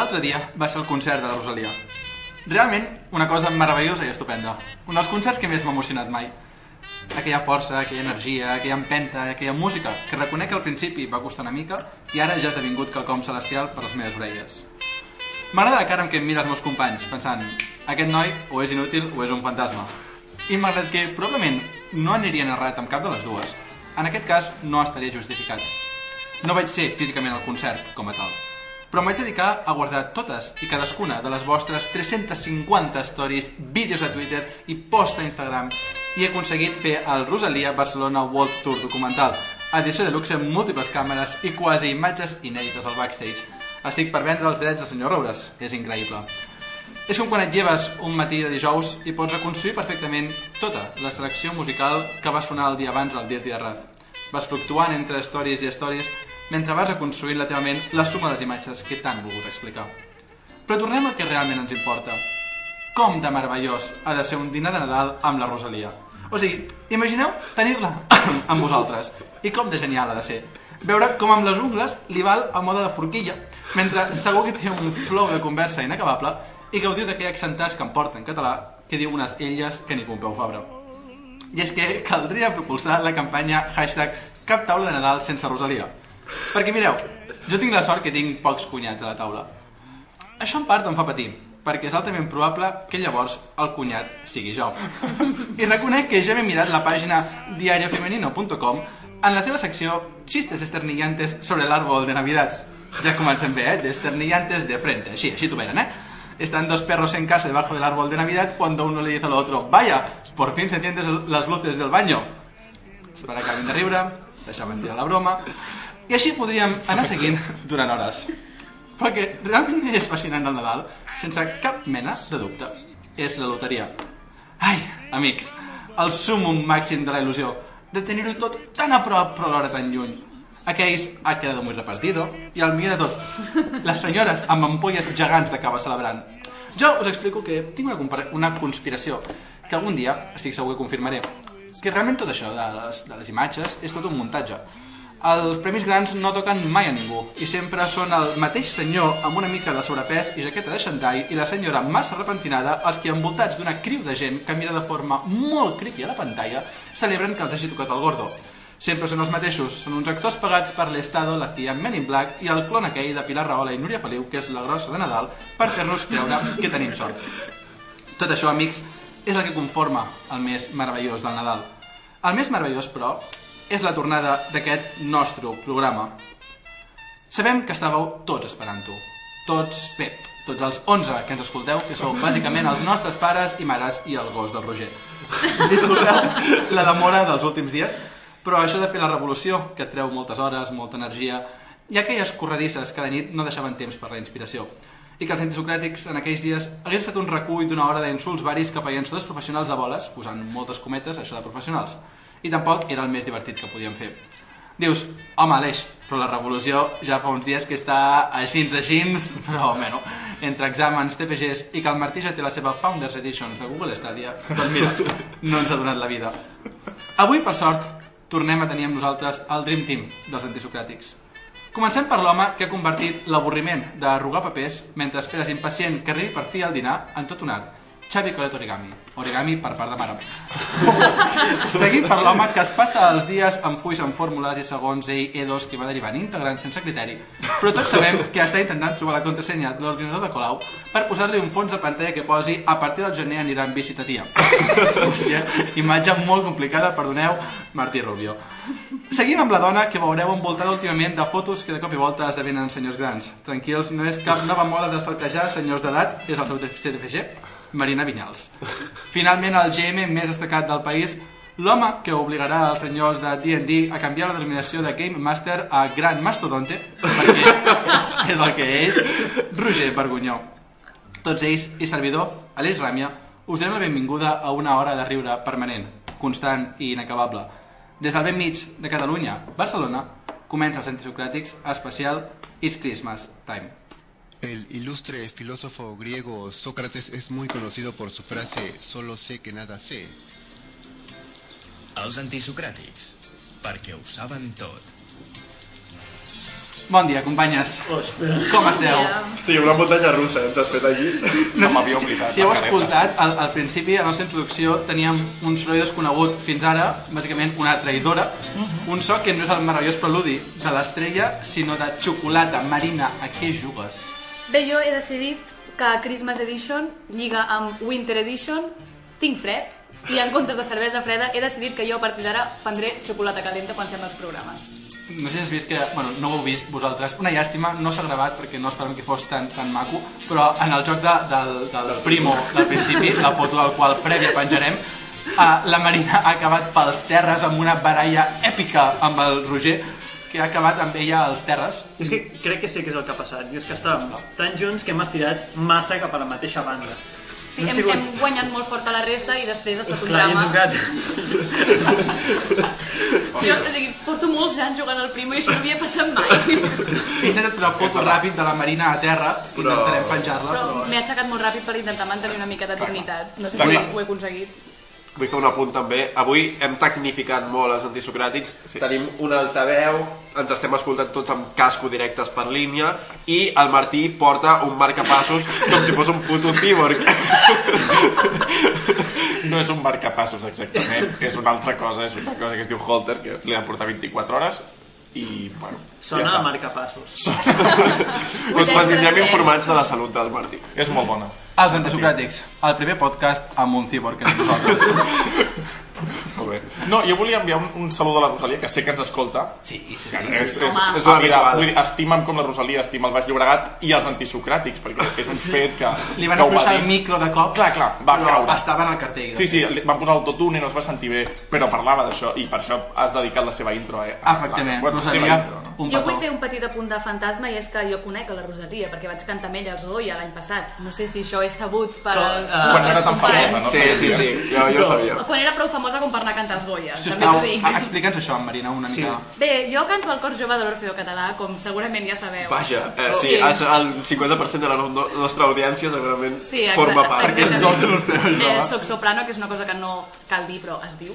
L'altre dia va ser el concert de la Rosalia. Realment, una cosa meravellosa i estupenda. Un dels concerts que més m'ha emocionat mai. Aquella força, aquella energia, aquella empenta, aquella música, que reconec que al principi va costar una mica i ara ja ha esdevingut quelcom celestial per les meves orelles. M'agrada la cara amb què em mira els meus companys, pensant, aquest noi o és inútil o és un fantasma. I malgrat que probablement no anirien errat amb cap de les dues, en aquest cas no estaria justificat. No vaig ser físicament al concert, com a tal, però em vaig dedicar a guardar totes i cadascuna de les vostres 350 stories, vídeos a Twitter i post a Instagram i he aconseguit fer el Rosalia Barcelona World Tour documental, edició de luxe amb múltiples càmeres i quasi imatges inèdites al backstage. Estic per vendre els drets al senyor Roures, és increïble. És com quan et lleves un matí de dijous i pots reconstruir perfectament tota la selecció musical que va sonar el dia abans del Dirty de Raz. Vas fluctuant entre stories i stories mentre vas reconstruint la teva ment la suma de les imatges que t'han volgut explicar. Però tornem al que realment ens importa. Com de meravellós ha de ser un dinar de Nadal amb la Rosalia. O sigui, imagineu tenir-la amb vosaltres. I com de genial ha de ser. Veure com amb les ungles li val a moda de forquilla, mentre segur que té un flow de conversa inacabable i gaudiu d'aquell accentàs que em porta en català que diu unes elles que ni Pompeu Fabra. I és que caldria propulsar la campanya hashtag cap taula de Nadal sense Rosalia. Perquè mireu, jo tinc la sort que tinc pocs cunyats a la taula. Això en part em fa patir, perquè és altament probable que llavors el cunyat sigui jo. I reconec que ja m'he mirat la pàgina diariofemenino.com en la seva secció Chistes esternillantes sobre el árbol de Navidad. Ja comencem bé, eh? D'esternillantes de frente, així, així t'ho venen, eh? Están dos perros en casa debajo del árbol de Navidad cuando uno le dice al otro, vaya, por fin se encienden las luces del baño. Esperar que acabin de riure, deixar tirar la broma, i així podríem anar seguint durant hores. Però que realment és fascinant el Nadal, sense cap mena de dubte, és la loteria. Ai, amics, el sumum màxim de la il·lusió, de tenir-ho tot tan a prop però alhora tan lluny. Aquells ha quedado muy repartido i el millor de tot, les senyores amb ampolles gegants d'acaba celebrant. Jo us explico que tinc una, una conspiració que algun dia, estic segur que confirmaré, que realment tot això de les, de les imatges és tot un muntatge. Els premis grans no toquen mai a ningú i sempre són el mateix senyor amb una mica de sobrepès i jaqueta de xandall i la senyora massa repentinada els que envoltats d'una criu de gent que mira de forma molt creepy a la pantalla celebren que els hagi tocat el gordo. Sempre són els mateixos, són uns actors pagats per l'Estado, la CIA Men in Black i el clon aquell de Pilar Rahola i Núria Feliu, que és la grossa de Nadal, per fer-nos creure que tenim sort. Tot això, amics, és el que conforma el més meravellós del Nadal. El més meravellós, però, és la tornada d'aquest nostre programa. Sabem que estàveu tots esperant-ho. Tots, bé, tots els 11 que ens escolteu, que sou bàsicament els nostres pares i mares i el gos del Roger. Disculpeu la demora dels últims dies, però això de fer la revolució, que et treu moltes hores, molta energia, i aquelles corredisses cada nit no deixaven temps per la inspiració. I que els antisocràtics en aquells dies hagués estat un recull d'una hora d'insults varis cap a llançadors professionals a boles, posant moltes cometes, això de professionals. I tampoc era el més divertit que podíem fer. Dius, home, Aleix, però la revolució ja fa uns dies que està així, així, però, bueno, entre exàmens, TPGs i que el Martí ja té la seva Founders Editions de Google Stadia, doncs mira, no ens ha donat la vida. Avui, per sort, tornem a tenir amb nosaltres el Dream Team dels antisocràtics. Comencem per l'home que ha convertit l'avorriment d'arrugar papers mentre esperes impacient que arribi per fi al dinar en tot un art. Xavi Colet Origami. Origami per part de mare. Seguim per l'home que es passa els dies amb fulls amb fórmules i segons ell E2 que va derivant integrant sense criteri, però tots sabem que està intentant trobar la contrasenya de l'ordinador de Colau per posar-li un fons de pantalla que posi a partir del gener anirà en bici tia. Hòstia, imatge molt complicada, perdoneu, Martí Rubio. Seguim amb la dona que veureu envoltada últimament de fotos que de cop i volta esdevenen senyors grans. Tranquils, no és cap nova moda d'estalquejar senyors d'edat, és el seu CDFG, Marina Vinyals. Finalment, el GM més destacat del país, l'home que obligarà els senyors de D&D a canviar la denominació de Game Master a Gran Mastodonte, perquè és el que és, Roger Vergonyó. Tots ells i servidor, Aleix Ràmia, us donem la benvinguda a una hora de riure permanent, constant i inacabable. Des del ben mig de Catalunya, Barcelona, comença els antisocràtics especial It's Christmas Time. El ilustre filósofo griego Sócrates es muy conocido por su frase solo sé que nada sé. Els antisocràtics, perquè ho saben tot. Bon dia, companyes. Ostres. Com esteu? Hosti, una muntanya russa, ens has fet aquí. Se m'havia oblidat. Si heu escoltat, al, al principi, a la nostra introducció, teníem un soroll desconegut fins ara, bàsicament una traïdora, un so que no és el meravellós preludi de l'estrella, sinó de xocolata marina. A què jugues? Bé, jo he decidit que Christmas Edition lliga amb Winter Edition, tinc fred, i en comptes de cervesa freda he decidit que jo a partir d'ara prendré xocolata calenta quan fem els programes. No sé si has vist que, bueno, no ho heu vist vosaltres, una llàstima, no s'ha gravat perquè no esperem que fos tan, tan maco, però en el joc de, del, del primo del principi, la foto del qual prèvia penjarem, uh, la Marina ha acabat pels terres amb una baralla èpica amb el Roger, que ha acabat amb ella als terres. És que crec que sé què és el que ha passat. I és que estàvem tan junts que hem estirat massa cap a la mateixa banda. Sí, hem, sigut- hem guanyat molt fort a la resta i després ha estat un Clar, drama. quedat... Jo, o sigui, porto molts anys jugant al primo i això no havia passat mai. He intentat una foto ràpid de la Marina a terra, intentarem penjar-la, Però però... m'he aixecat molt ràpid per intentar mantenir una mica de dignitat. No sé si ho he aconseguit. Vull fer un apunt també. Avui hem tecnificat molt els antisocràtics. Sí. Tenim un altaveu, ens estem escoltant tots amb casco directes per línia i el Martí porta un marcapassos com si fos un puto cíborg. No és un marcapassos exactament, és una altra cosa, és una cosa que es diu Holter, que li ha de portar 24 hores i, bueno, Sona ja a marcapassos. Us mantindrem informats de la salut del Martí. És molt bona. Els antisocràtics, el primer podcast amb un cíborg que nosaltres. Molt bé. No, jo volia enviar un, un salut a la Rosalia, que sé que ens escolta. Sí, sí, sí. és, és, Home. és És una vida, vull dir, estima'm com la Rosalia, estima el Baix Llobregat i els antisocràtics, perquè és un fet que, Li van que posar el micro de cop, Clar, clar, va però caure. estava en el cartell. Sí, sí, li van posar l'autotune i no es va sentir bé, però parlava d'això i per això has dedicat la seva intro. Eh? a- Efectivament, bueno, Rosalia, intro, no? un Jo vull fer un petit apunt de fantasma i és que jo conec a la Rosalia perquè vaig cantar amb ella als Goya l'any passat. No sé si això és sabut per als eh, Quan era tan famosa, no? Sí, sí, sí, jo, jo ho sabia. Quan era prou famosa com per anar a cantar als Goya, també Sisplau, t'ho dic. explica'ns això, Marina, una Sí. mica. Bé, jo canto al cor jove de l'Orfeo Català, com segurament ja sabeu. Vaja, eh, sí, Sí. és el 50% de la no- nostra audiència segurament Sí, forma part. Perquè és exactament. tot l'Orfeo Jove. Eh, soc soprano, que és una cosa que no cal dir, però es diu.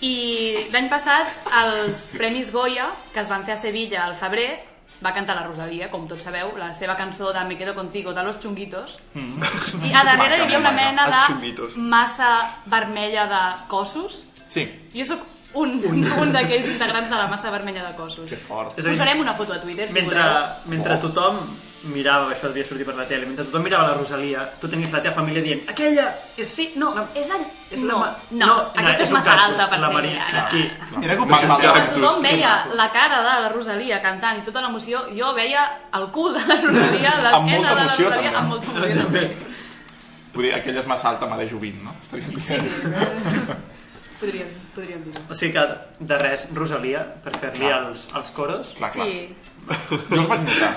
I l'any passat, els Premis Goya, que es van fer a Sevilla al febrer, va cantar la Rosalia, com tots sabeu, la seva cançó de Me quedo contigo, de los chunguitos. I a darrere hi havia una mena de massa vermella de cossos. Sí, Jo sóc un, un d'aquells integrants de la massa vermella de cossos. que fort. Posarem una foto a Twitter, si mentre, voleu. mentre tothom mirava, això devia sortir per la tele, mentre tothom mirava la Rosalia, tu tenies la teva família dient aquella és... Sí, no, és all... és la no, no, aquesta és un massa alta per la ser Maria, ella. Aquí. Era com ma- quan tothom veia la cara de la Rosalia cantant i tota l'emoció, jo veia el cul de la Rosalia, l'esquena de la emoció, Rosalia, també. amb molta emoció també. Vull dir, aquella és massa alta, m'ha de jovint, no? Estaríem Sí, dient. sí. podríem, podríem dir-ho. O sigui que, de res, Rosalia, per fer-li els, els coros. Clar, clar. Sí. Jo els vaig notar.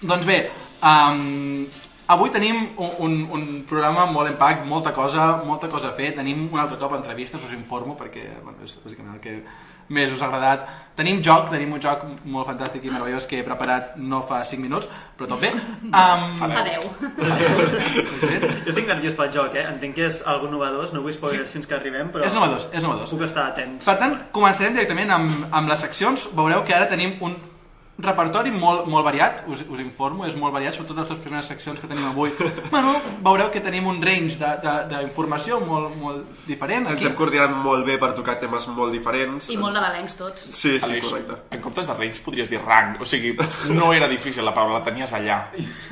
Doncs bé, um, avui tenim un, un, un programa molt impact, molta cosa, molta cosa a fer. Tenim un altre cop entrevistes, us informo, perquè bueno, és bàsicament el que més us ha agradat. Tenim joc, tenim un joc molt fantàstic i meravellós que he preparat no fa 5 minuts, però tot bé. Um, Fa 10. Jo estic nerviós pel joc, eh? Entenc que és algo novedós, no vull spoilers fins que arribem, però... és novedós, és novedós. Puc estar atents. Per tant, començarem directament amb, amb les seccions. Veureu que ara tenim un repertori molt, molt variat, us, us informo, és molt variat, sobretot les dues primeres seccions que tenim avui. Bueno, veureu que tenim un range de- de- d'informació molt, molt diferent Ens aquí. hem coordinat molt bé per tocar temes molt diferents. I molt nadalencs tots. Sí, sí, Aleix, correcte. en comptes de range podries dir rang, o sigui, no era difícil la paraula, la tenies allà,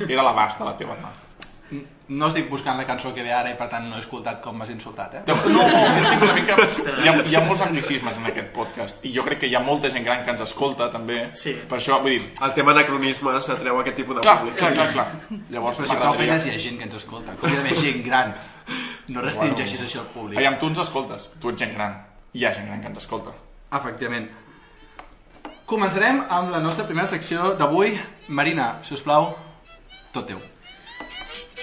era l'abast de la teva mà. No estic buscant la cançó que ve ara i per tant no he escoltat com m'has insultat, eh? No, no, és simplement que hi ha, hi ha molts anglicismes en aquest podcast i jo crec que hi ha molta gent gran que ens escolta també, Sí. per això, vull dir, El tema anacronismes atreu aquest tipus de clar, públic. clar, clar, clar. Llavors Però si prou feines hi ha gent que ens escolta, com hi ha d'haver gent gran. No restringeixis així el públic. Aviam, tu ens escoltes, tu ets gent gran, hi ha gent gran que ens escolta. Efectivament. Començarem amb la nostra primera secció d'avui. Marina, si us plau, tot teu.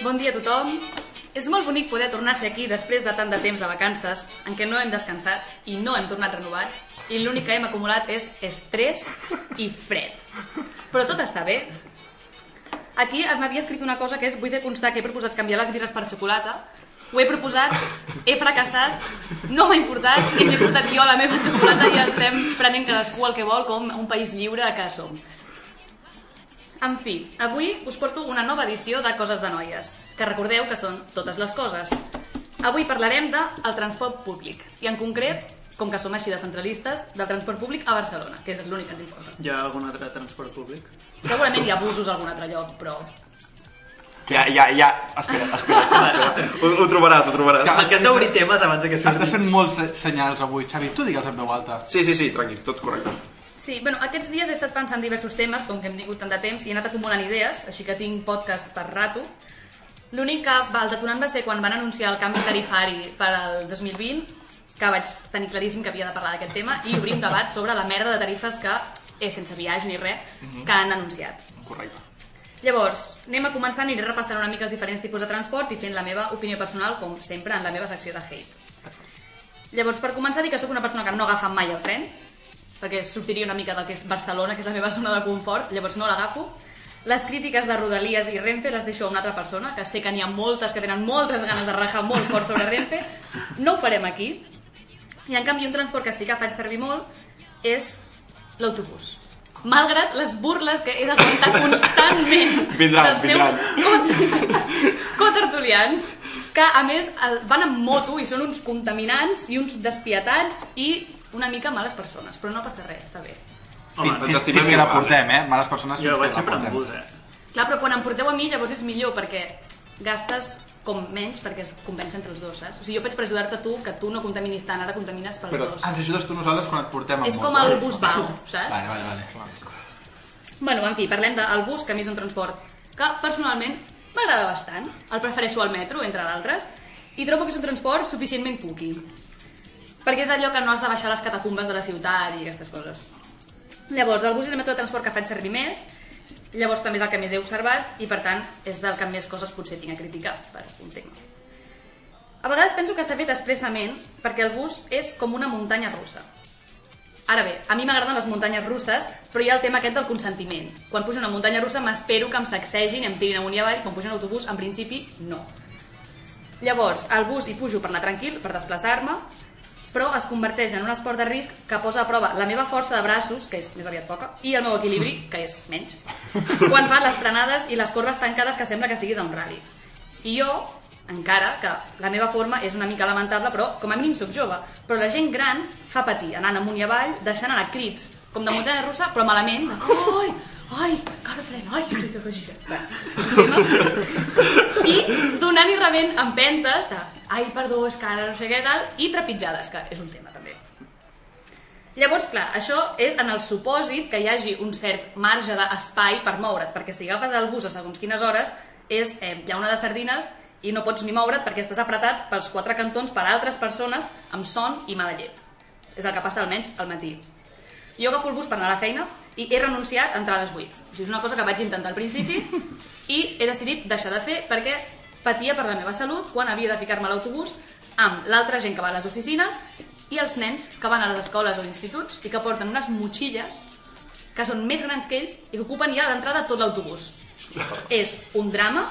Bon dia a tothom. És molt bonic poder tornar a ser aquí després de tant de temps de vacances en què no hem descansat i no hem tornat renovats i l'únic que hem acumulat és estrès i fred. Però tot està bé. Aquí m'havia escrit una cosa que és vull fer constar que he proposat canviar les birres per xocolata ho he proposat, he fracassat, no m'ha importat i m'he portat jo la meva xocolata i estem prenent cadascú el que vol com un país lliure que som. En fi, avui us porto una nova edició de Coses de Noies, que recordeu que són totes les coses. Avui parlarem de transport públic, i en concret, com que som així de centralistes, del transport públic a Barcelona, que és l'únic que ens importa. Hi ha algun altre transport públic? Segurament hi ha busos a algun altre lloc, però... Ja, ja, ja. Espera, espera. espera. Ho, ho trobaràs, ho trobaràs. El hem d'obrir temes abans de que Estàs surti. fent molts se- senyals avui, Xavi. Tu digue'ls en veu alta. Sí, sí, sí, tranquil, tot correcte. Sí, bueno, aquests dies he estat pensant diversos temes, com que hem tingut tant de temps, i he anat acumulant idees, així que tinc podcast per rato. L'únic que va, el detonant va ser quan van anunciar el canvi tarifari per al 2020, que vaig tenir claríssim que havia de parlar d'aquest tema, i obrir un debat sobre la merda de tarifes que, eh, sense viatge ni res, que han anunciat. Correcte. Llavors, anem a començar, aniré repassant una mica els diferents tipus de transport i fent la meva opinió personal, com sempre, en la meva secció de hate. Llavors, per començar, dir que sóc una persona que no agafa mai el tren, perquè sortiria una mica del que és Barcelona, que és la meva zona de confort, llavors no l'agafo. Les crítiques de Rodalies i Renfe les deixo a una altra persona, que sé que n'hi ha moltes que tenen moltes ganes de rajar molt fort sobre Renfe. No ho farem aquí. I en canvi un transport que sí que faig servir molt és l'autobús. Malgrat les burles que he d'aguantar constantment Vindran, dels vindran. meus cot- cotertulians, que a més van amb moto i són uns contaminants i uns despietats i una mica males persones, però no passa res, està bé. Home, Fins, estimem fins que la portem, eh? Males persones fins jo que vaig la sempre amb portem. bus, eh? Clar, però quan em porteu a mi llavors és millor perquè gastes com menys perquè es compensa entre els dos, saps? O sigui, jo faig per ajudar-te a tu, que tu no contaminis tant, ara contamines pels Però dos. ens ajudes tu nosaltres quan et portem amb És com el bus bau, saps? Vale, vale, vale. Bueno, en fi, parlem del bus, que a mi és un transport que personalment m'agrada bastant. El prefereixo al metro, entre d'altres, i trobo que és un transport suficientment cookie. Perquè és allò que no has de baixar les catacumbes de la ciutat i aquestes coses. Llavors, el bus és el mètode de transport que faig servir més, llavors també és el que més he observat i per tant és del que més coses potser tinc a criticar per un tema. A vegades penso que està fet expressament perquè el bus és com una muntanya russa. Ara bé, a mi m'agraden les muntanyes russes, però hi ha el tema aquest del consentiment. Quan pujo una muntanya russa m'espero que em sacsegin em tirin amunt i avall, quan pujo en autobús, en principi, no. Llavors, al bus hi pujo per anar tranquil, per desplaçar-me, però es converteix en un esport de risc que posa a prova la meva força de braços, que és més aviat poca, i el meu equilibri, que és menys, quan fan les frenades i les corbes tancades que sembla que estiguis a un rally. I jo, encara que la meva forma és una mica lamentable, però com a mínim sóc jove. Però la gent gran fa patir, anant amunt i avall, deixant anar crits, com de muntanya russa, però malament. Ai, ai, cara frena, ai, que gira. I donant i rebent empentes de ai, perdó, és que ara no sé què tal, i trepitjades, que és un tema també. Llavors, clar, això és en el supòsit que hi hagi un cert marge d'espai per moure't, perquè si agafes el bus a segons quines hores, és, eh, hi ha una de sardines i no pots ni moure't perquè estàs apretat pels quatre cantons per altres persones amb son i mala llet. És el que passa almenys al matí. Jo agafo el bus per anar a la feina i he renunciat a entrar a les 8. O sigui, és una cosa que vaig intentar al principi i he decidit deixar de fer perquè patia per la meva salut quan havia de ficar-me a l'autobús amb l'altra gent que va a les oficines i els nens que van a les escoles o instituts i que porten unes motxilles que són més grans que ells i que ocupen ja d'entrada tot l'autobús. És un drama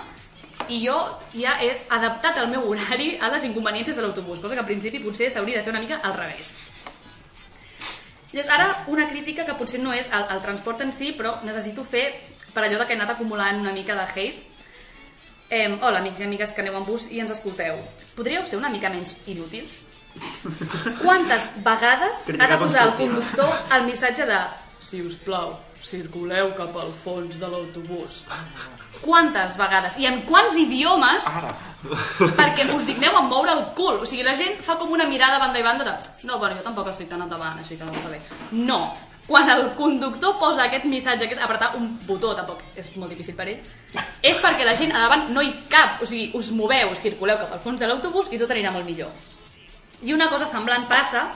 i jo ja he adaptat el meu horari a les inconveniències de l'autobús, cosa que al principi potser s'hauria de fer una mica al revés. Llavors, ara una crítica que potser no és el, el transport en si, però necessito fer per allò de que he anat acumulant una mica de hate. Eh, hola, amics i amigues que aneu en bus i ens escolteu. Podríeu ser una mica menys inútils? Quantes vegades ha de posar el conductor el missatge de si us plau, circuleu cap al fons de l'autobús. Quantes vegades? I en quants idiomes? Perquè us digneu en moure el cul. O sigui, la gent fa com una mirada a banda i banda de no, bueno, jo tampoc estic tan endavant, així que no va bé. No. Quan el conductor posa aquest missatge, que és apretar un botó, tampoc és molt difícil per ell, és perquè la gent a davant no hi cap. O sigui, us moveu, circuleu cap al fons de l'autobús i tot anirà molt millor. I una cosa semblant passa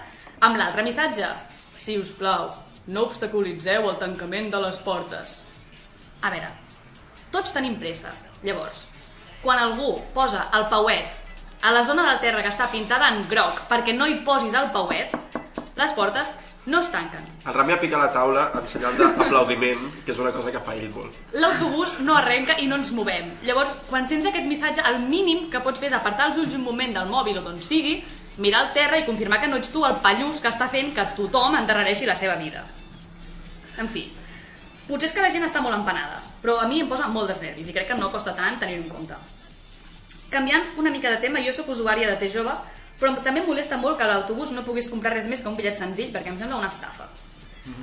amb l'altre missatge. Si us plau, no obstaculitzeu el tancament de les portes. A veure, tots tenim pressa. Llavors, quan algú posa el pauet a la zona del terra que està pintada en groc perquè no hi posis el pauet, les portes no es tanquen. El Rami pica la taula en senyal d'aplaudiment, que és una cosa que fa ell molt. L'autobús no arrenca i no ens movem. Llavors, quan sents aquest missatge, el mínim que pots fer és apartar els ulls un moment del mòbil o d'on sigui, mirar al terra i confirmar que no ets tu el pallús que està fent que tothom endarrereixi la seva vida. En fi, potser és que la gent està molt empanada. Però a mi em posa molt desnervis i crec que no costa tant tenir-ho en compte. Canviant una mica de tema, jo sóc usuària de T-Jove, però també em molesta molt que a l'autobús no puguis comprar res més que un bitllet senzill, perquè em sembla una estafa.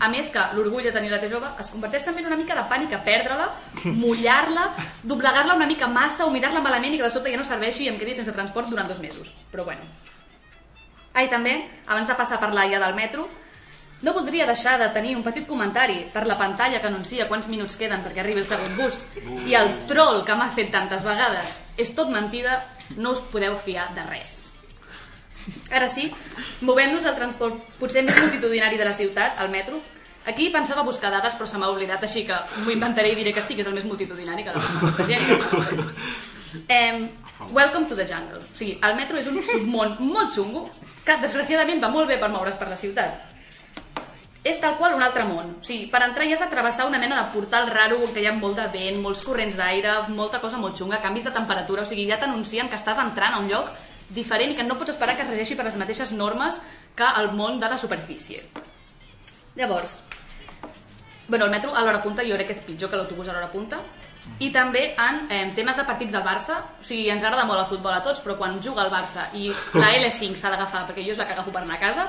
A més que l'orgull de tenir la T-Jove es converteix també en una mica de pànic a perdre-la, mullar-la, doblegar-la una mica massa o mirar-la malament i que de sobte ja no serveixi i em quedi sense transport durant dos mesos. Però bueno. Ah, i també, abans de passar per l'AIA del metro, no voldria deixar de tenir un petit comentari per la pantalla que anuncia quants minuts queden perquè arribi el segon bus i el troll que m'ha fet tantes vegades. És tot mentida, no us podeu fiar de res. Ara sí, movem-nos al transport potser més multitudinari de la ciutat, al metro. Aquí pensava buscar dades, però se m'ha oblidat, així que m'ho inventaré i diré que sí, que és el més multitudinari que la gent. Um, welcome to the jungle. O sigui, el metro és un submón molt xungo que desgraciadament va molt bé per moure's per la ciutat. És tal qual un altre món. O sigui, per entrar hi has de travessar una mena de portal raro que hi ha molt de vent, molts corrents d'aire, molta cosa molt xunga, canvis de temperatura, o sigui, ja t'anuncien que estàs entrant a un lloc diferent i que no pots esperar que es regeixi per les mateixes normes que el món de la superfície. Llavors, bueno, el metro a l'hora punta jo crec que és pitjor que l'autobús a l'hora punta i també en eh, temes de partits del Barça o sigui, ens agrada molt el futbol a tots però quan juga el Barça i la L5 s'ha d'agafar perquè jo és la que agafo per anar a casa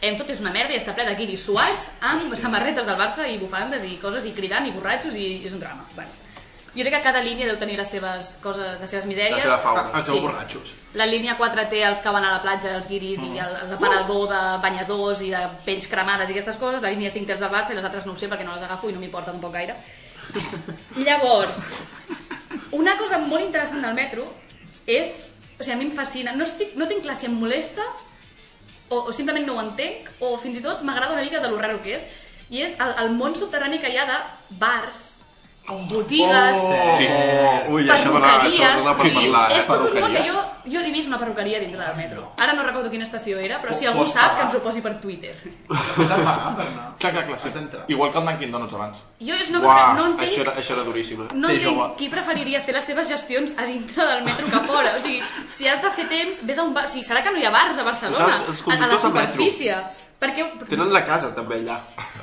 eh, tot és una merda i està ple de guiris suats amb samarretes del Barça i bufandes i coses i cridant i borratxos i, és un drama bueno. jo crec que cada línia deu tenir les seves coses, les seves misèries La seva fauna. Els sí. borratxos. la línia 4 té els que van a la platja, els guiris Mm. i el- l'aparador de banyadors i de pells cremades i aquestes coses, la línia 5 té els de Barça i les altres no ho sé perquè no les agafo i no m'importa tampoc gaire. Llavors, una cosa molt interessant del metro és, o sigui, a mi em fascina, no, estic, no tinc clar si em molesta o, o simplement no ho entenc o fins i tot m'agrada una mica de lo raro que és i és el, el món subterrani que hi ha de bars botigues, Sí. Oh, ui, això dona, això perruqueries, dona per sí, parlar, eh? és tot un món que jo, jo he vist una perruqueria dintre del metro. Ara no recordo quina estació era, però si algú pots sap, pagar? que ens ho posi per Twitter. Has de pagar per anar. Clar, clar, clar, sí. Igual que el Dunkin' Donuts abans. Jo és una cosa que no entenc, això, era, això era duríssim. eh? no Té entenc jove. qui preferiria fer les seves gestions a dintre del metro que fora. O sigui, si has de fer temps, vés a un bar... O sigui, serà que no hi ha bars a Barcelona, Saps, els a, a la conductors metro. superfície. Perquè... Tenen la casa també allà.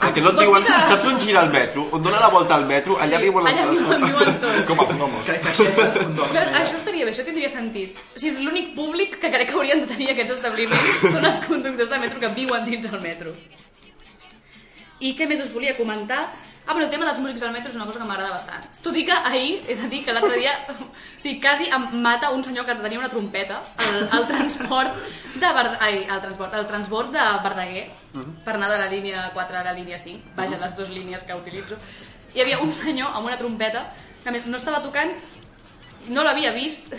El que no et diuen, que- saps on gira el metro? On dona la volta al metro? Allà viuen els... Allà viuen, viuen tots. Com els gnomos. Clar, això estaria bé, això tindria sentit. O sigui, és l'únic públic que crec que haurien de tenir aquests establiments són els conductors de metro que viuen dins del metro. I què més us volia comentar? Ah, bueno, el tema dels músics al metro és una cosa que m'agrada bastant. Tot i que ahir, he de dir que l'altre dia, o sigui, quasi em mata un senyor que tenia una trompeta al, al transport de Verd... Ai, al transport, al transbord de Verdaguer, per anar de la línia 4 a la línia 5, vaja, les dues línies que utilitzo. Hi havia un senyor amb una trompeta, que a més no estava tocant no l'havia vist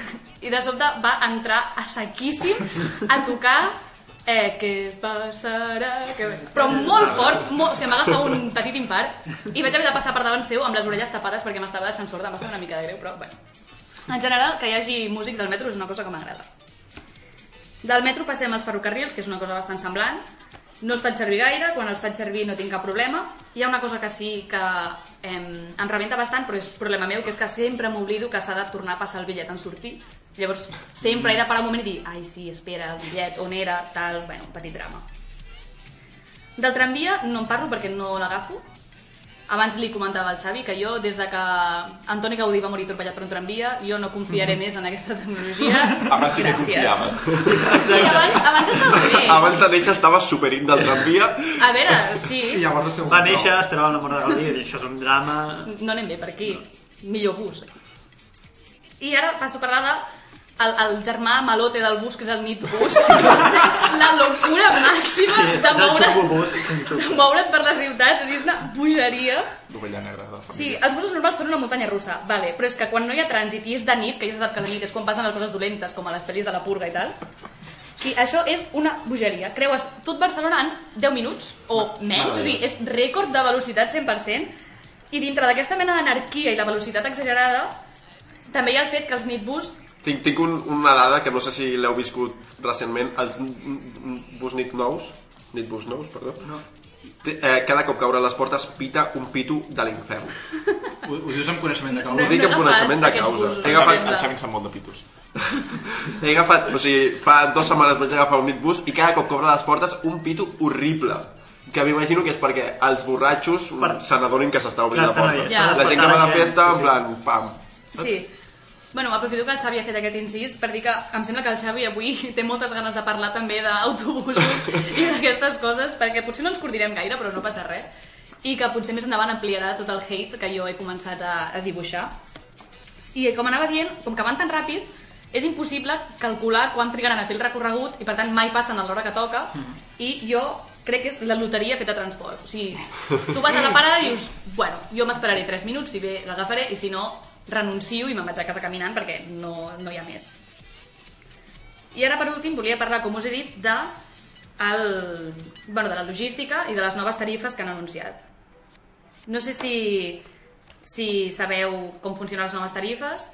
i de sobte va entrar a sequíssim a tocar eh, què passarà? Que... però molt fort molt, o sigui, m'agafa un petit infart. I vaig haver de passar per davant seu amb les orelles tapades perquè m'estava deixant sorda, m'ha una mica de greu però bueno. en general que hi hagi músics al metro és una cosa que m'agrada. Del metro passem als ferrocarrils que és una cosa bastant semblant no els faig servir gaire, quan els faig servir no tinc cap problema. Hi ha una cosa que sí que em, em rebenta bastant, però és problema meu, que és que sempre m'oblido que s'ha de tornar a passar el bitllet en sortir. Llavors, sempre he de parar un moment i dir ai, sí, espera, el bitllet, on era, tal, bueno, petit drama. Del tramvia no en parlo perquè no l'agafo. Abans li comentava al Xavi que jo, des de que Antoni Gaudí va morir atropellat per un tramvia, jo no confiaré més en aquesta tecnologia. Abans sí que confiaves. Sí, abans, abans estava bé. Abans de néixer estava superint del tramvia. A veure, sí. I llavors el seu... Va néixer, la mort de Gaudí i això és un drama... No anem bé per aquí. Millor bus. I ara passo a parlar de el, el germà malote del bus, que és el Nit Bus. la locura màxima Sí, de, és el moure, xurubús. de moure't per la ciutat. O sigui, és una bogeria. L'ovella negra la Sí, els busos normals són una muntanya russa, vale, però és que quan no hi ha trànsit i és de nit, que ja se sap que de nit és quan passen les coses dolentes, com a les pel·lis de la purga i tal, Sí, això és una bogeria. Creues tot Barcelona en 10 minuts o menys, o sigui, és rècord de velocitat 100%, i dintre d'aquesta mena d'anarquia i la velocitat exagerada, també hi ha el fet que els nitbus Tinc, tinc un, una dada que no sé si l'heu viscut recentment, els n- n- bus nit nous, nit bus nous, perdó. No. Eh, cada cop que obren les portes pita un pitu de l'infern. Ho, ho dius amb coneixement de causa. Ho dic amb coneixement de causa. busos, He El agafat- el Xavi en sap molt de pitos. He agafat, o sigui, fa dues setmanes vaig agafar un nitbus i cada cop que obre les portes un pitu horrible. que m'imagino que és perquè els borratxos Per- se n'adonin que s'està obrint la porta. Ja. La gent que va a la festa, en plan, pam. Sí. Bueno, aprofito que el Xavi ha fet aquest incís per dir que em sembla que el Xavi avui té moltes ganes de parlar també d'autobusos i d'aquestes coses, perquè potser no ens coordirem gaire, però no passa res. I que potser més endavant ampliarà tot el hate que jo he començat a, a dibuixar. I com anava dient, com que van tan ràpid, és impossible calcular quan trigaran a fer el recorregut i per tant mai passen a l'hora que toca i jo crec que és la loteria feta a transport. O sigui, tu vas a la parada i dius, bueno, jo m'esperaré 3 minuts, si bé l'agafaré, i si no, renuncio i me'n vaig a casa caminant perquè no, no hi ha més. I ara, per últim, volia parlar, com us he dit, de, el, bueno, de la logística i de les noves tarifes que han anunciat. No sé si, si sabeu com funcionen les noves tarifes.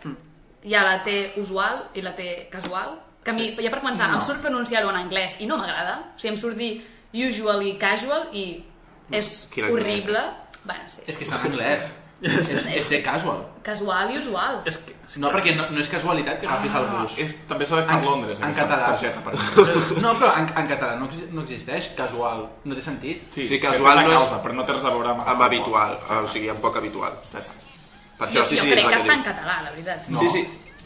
Hi ha la T usual i la T casual. Que a mi, ja per començar, no. em surt pronunciar-ho en anglès i no m'agrada. O sigui, em surt dir usual i casual i és horrible. Bueno, sí. És que està en anglès. És, és de casual. Casual i usual. És que, No, perquè no, no és casualitat que agafis el bus. És, també s'ha de fer a En- Londres, en aquesta català. targeta. Per exemple. No, però en, en català no, no existeix casual. No té sentit. Sí, que casual té no és- causa, però no té res a veure amb... Amb habitual, o sigui, amb poc habitual. Per això jo, sí, jo sí, crec és que el està en català, la veritat. No. Sí, sí.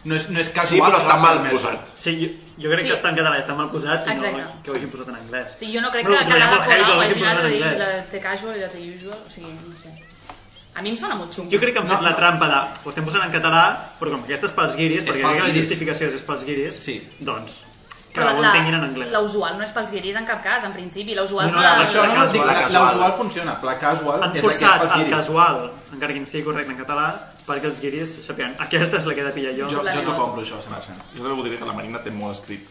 No és, no és casual. Sí, però està mal posat. sí, jo, jo crec Sí. que està en català està mal posat i no que ho hagin posat en anglès. Sí, jo no crec Però que, que trobarem l'Ada molt heavy que Colau ho hagi hagin posat anat a en dir anglès. la T casual i la T usual, o sigui, no sé. A mi em sona molt xungo. Jo crec que han fet la trampa de ho estem posant en català, però com que aquesta és pels guiris, perquè pels la guiris. justificació és pels guiris, Sí. doncs que Però ho la, entenguin en anglès. la usual no és pels guiris en cap cas, en principi. La usual No, no, és la... la- Això no, no, La dic, la, casual. la usual funciona, però la casual Han és la que és forçat pels el guiris. casual, encara que no estigui correcte en català, perquè els guiris sapien aquesta és la que he de pillar jo. Jo, La jo t'ho compro, això, 100%. Jo també voldria dir que la Marina té molt escrit.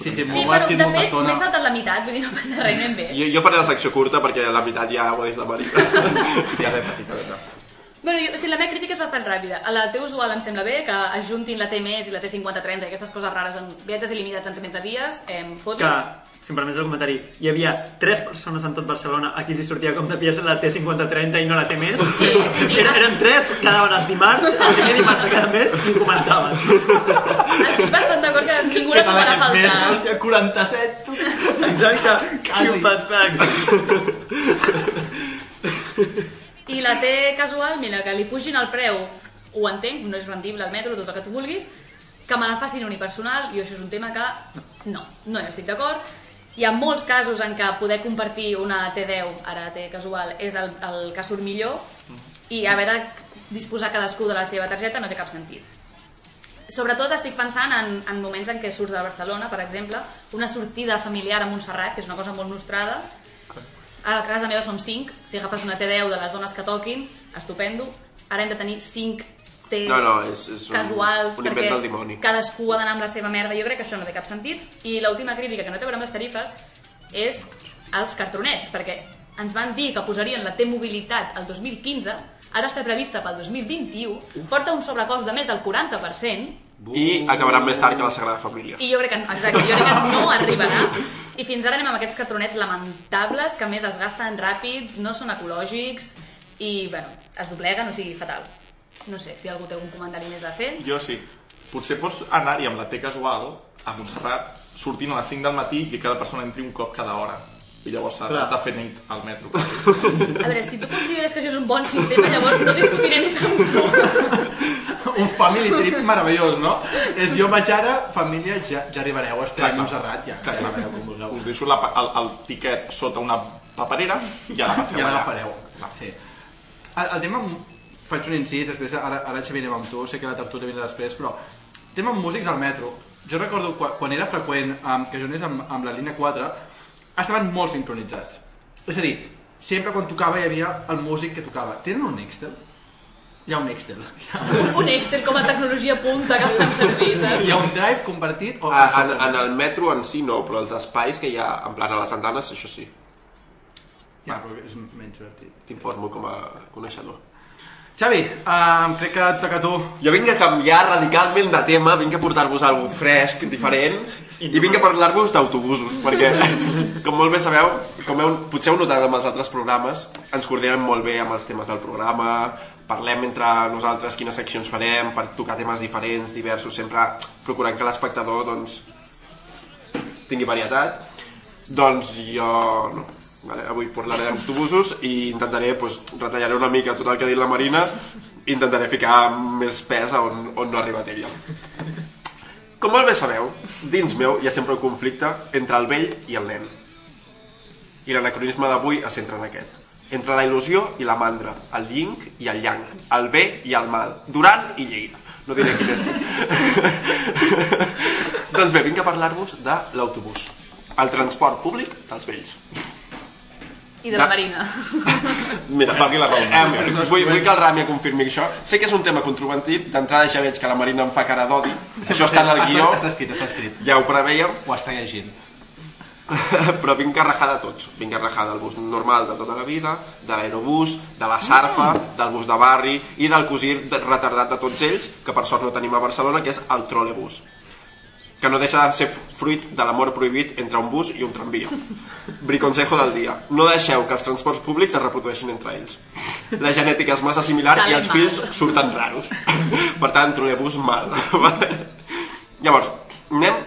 Sí, sí, Sí, m'ho escrit de molta fet estona. m'he saltat la meitat, vull dir, no passa res, anem bé. Jo, jo faré la secció curta perquè la veritat ja ho ha dit la Marina. Ja l'he patit, la veritat. Bueno, jo, o sigui, la meva crítica és bastant ràpida. A la T usual em sembla bé que ajuntin la T més i la T5030 i aquestes coses rares en viatges il·limitats en 30 dies, em foto. que, si em permets el comentari, hi havia tres persones en tot Barcelona a qui li sortia com de pièces la T5030 i no la T més. Sí, sí. Eren, eren tres, quedaven els dimarts, el primer dimarts de cada mes i comentaven. Estic bastant d'acord que ningú la trobarà a faltar. 47. Exacte, Quasi. I la T casual, mira, que li pugin el preu, ho entenc, no és rendible el metro, tot el que tu vulguis, que me la facin unipersonal, i això és un tema que no, no hi estic d'acord. Hi ha molts casos en què poder compartir una T10, ara T casual, és el, el que surt millor, i haver de disposar cadascú de la seva targeta no té cap sentit. Sobretot estic pensant en, en moments en què surts de Barcelona, per exemple, una sortida familiar a Montserrat, que és una cosa molt nostrada, a casa meva som 5, si agafes una T10 de les zones que toquin, estupendo. Ara hem de tenir 5 T No, no, és, és un, casuals, un invent del dimoni. cadascú ha d'anar amb la seva merda. Jo crec que això no té cap sentit. I l'última crítica, que no té a veure amb les tarifes, és els cartronets, perquè ens van dir que posarien la T-mobilitat el 2015, ara està prevista pel 2021, porta un sobrecost de més del 40%, I acabaran més tard que la Sagrada Família. i jo crec que, exacte, jo crec que no arribarà. I fins ara anem amb aquests cartronets lamentables que a més es gasten ràpid, no són ecològics i, bueno, es dobleguen, o sigui, fatal. No sé si algú té algun comentari més a fer. Jo sí. Potser pots anar-hi amb la T casual a Montserrat, sortint a les 5 del matí i que cada persona entri un cop cada hora. I llavors s'ha Clar. de fer nit al metro. A veure, si tu consideres que això és un bon sistema, llavors no discutiré més amb tu. Un family trip meravellós, no? És jo vaig ara, família, ja, ja arribareu, estem a Montserrat, ja, ja arribareu com vulgueu. Us deixo la, el, el tiquet sota una paperera i ja l'agafeu Ja allà. l'agafareu. Sí. El, el tema, faig un incís, després ara, ara Xavi anem amb tu, sé que la tertúlia vindrà després, però tema amb músics al metro. Jo recordo quan, quan era freqüent um, que jo anés amb, amb la línia 4, estaven molt sincronitzats. És a dir, sempre quan tocava hi havia el músic que tocava. Tenen un Excel? Hi ha un Excel. Un Excel com a tecnologia punta que fan servir, saps? Hi ha un drive compartit o... A, en, en el metro en si no, però els espais que hi ha, en plan a les andanes, això sí. Ja, però és menys divertit. T'informo com a coneixedor. Xavi, um, crec que et toca a tu. Jo vinc a canviar radicalment de tema, vinc a portar-vos alguna fresc, diferent, i vinc a parlar-vos d'autobusos, perquè, com molt bé sabeu, com heu, potser heu notat amb els altres programes, ens coordinem molt bé amb els temes del programa, parlem entre nosaltres quines seccions farem, per tocar temes diferents, diversos, sempre procurant que l'espectador doncs, tingui varietat. Doncs jo no. Vale? Avui parlaré d'autobusos i intentaré, pues, retallaré una mica tot el que ha dit la Marina intentaré ficar més pes on, on no ha arribat ella. Com molt bé sabeu, dins meu hi ha sempre un conflicte entre el vell i el nen. I l'anacronisme d'avui es centra en aquest. Entre la il·lusió i la mandra, el yin i el yang, el bé i el mal, Duran i Lleida. No diré quin és doncs bé, vinc a parlar-vos de l'autobús, el transport públic dels vells. I de la Marina. Mira, Valgui la raó. eh, vull, vull que el Rami confirmi això. Sé que és un tema controvertit, d'entrada ja veig que la Marina em fa cara d'odi. Això està en el guió, Està, està escrit, està escrit. ja ho preveiem, Ho està llegint. però vinc a rajar de tots. Vinc a rajar del bus normal de tota la vida, de l'aerobús, de la sarfa, del bus de barri i del cosí de- retardat de tots ells, que per sort no tenim a Barcelona, que és el trolebús que no deixa de ser fruit de l'amor prohibit entre un bus i un tramvia. Briconsejo del dia. No deixeu que els transports públics es reprodueixin entre ells. La genètica és massa similar Sale i els mal. fills surten raros. Per tant, trolebús mal. Llavors, anem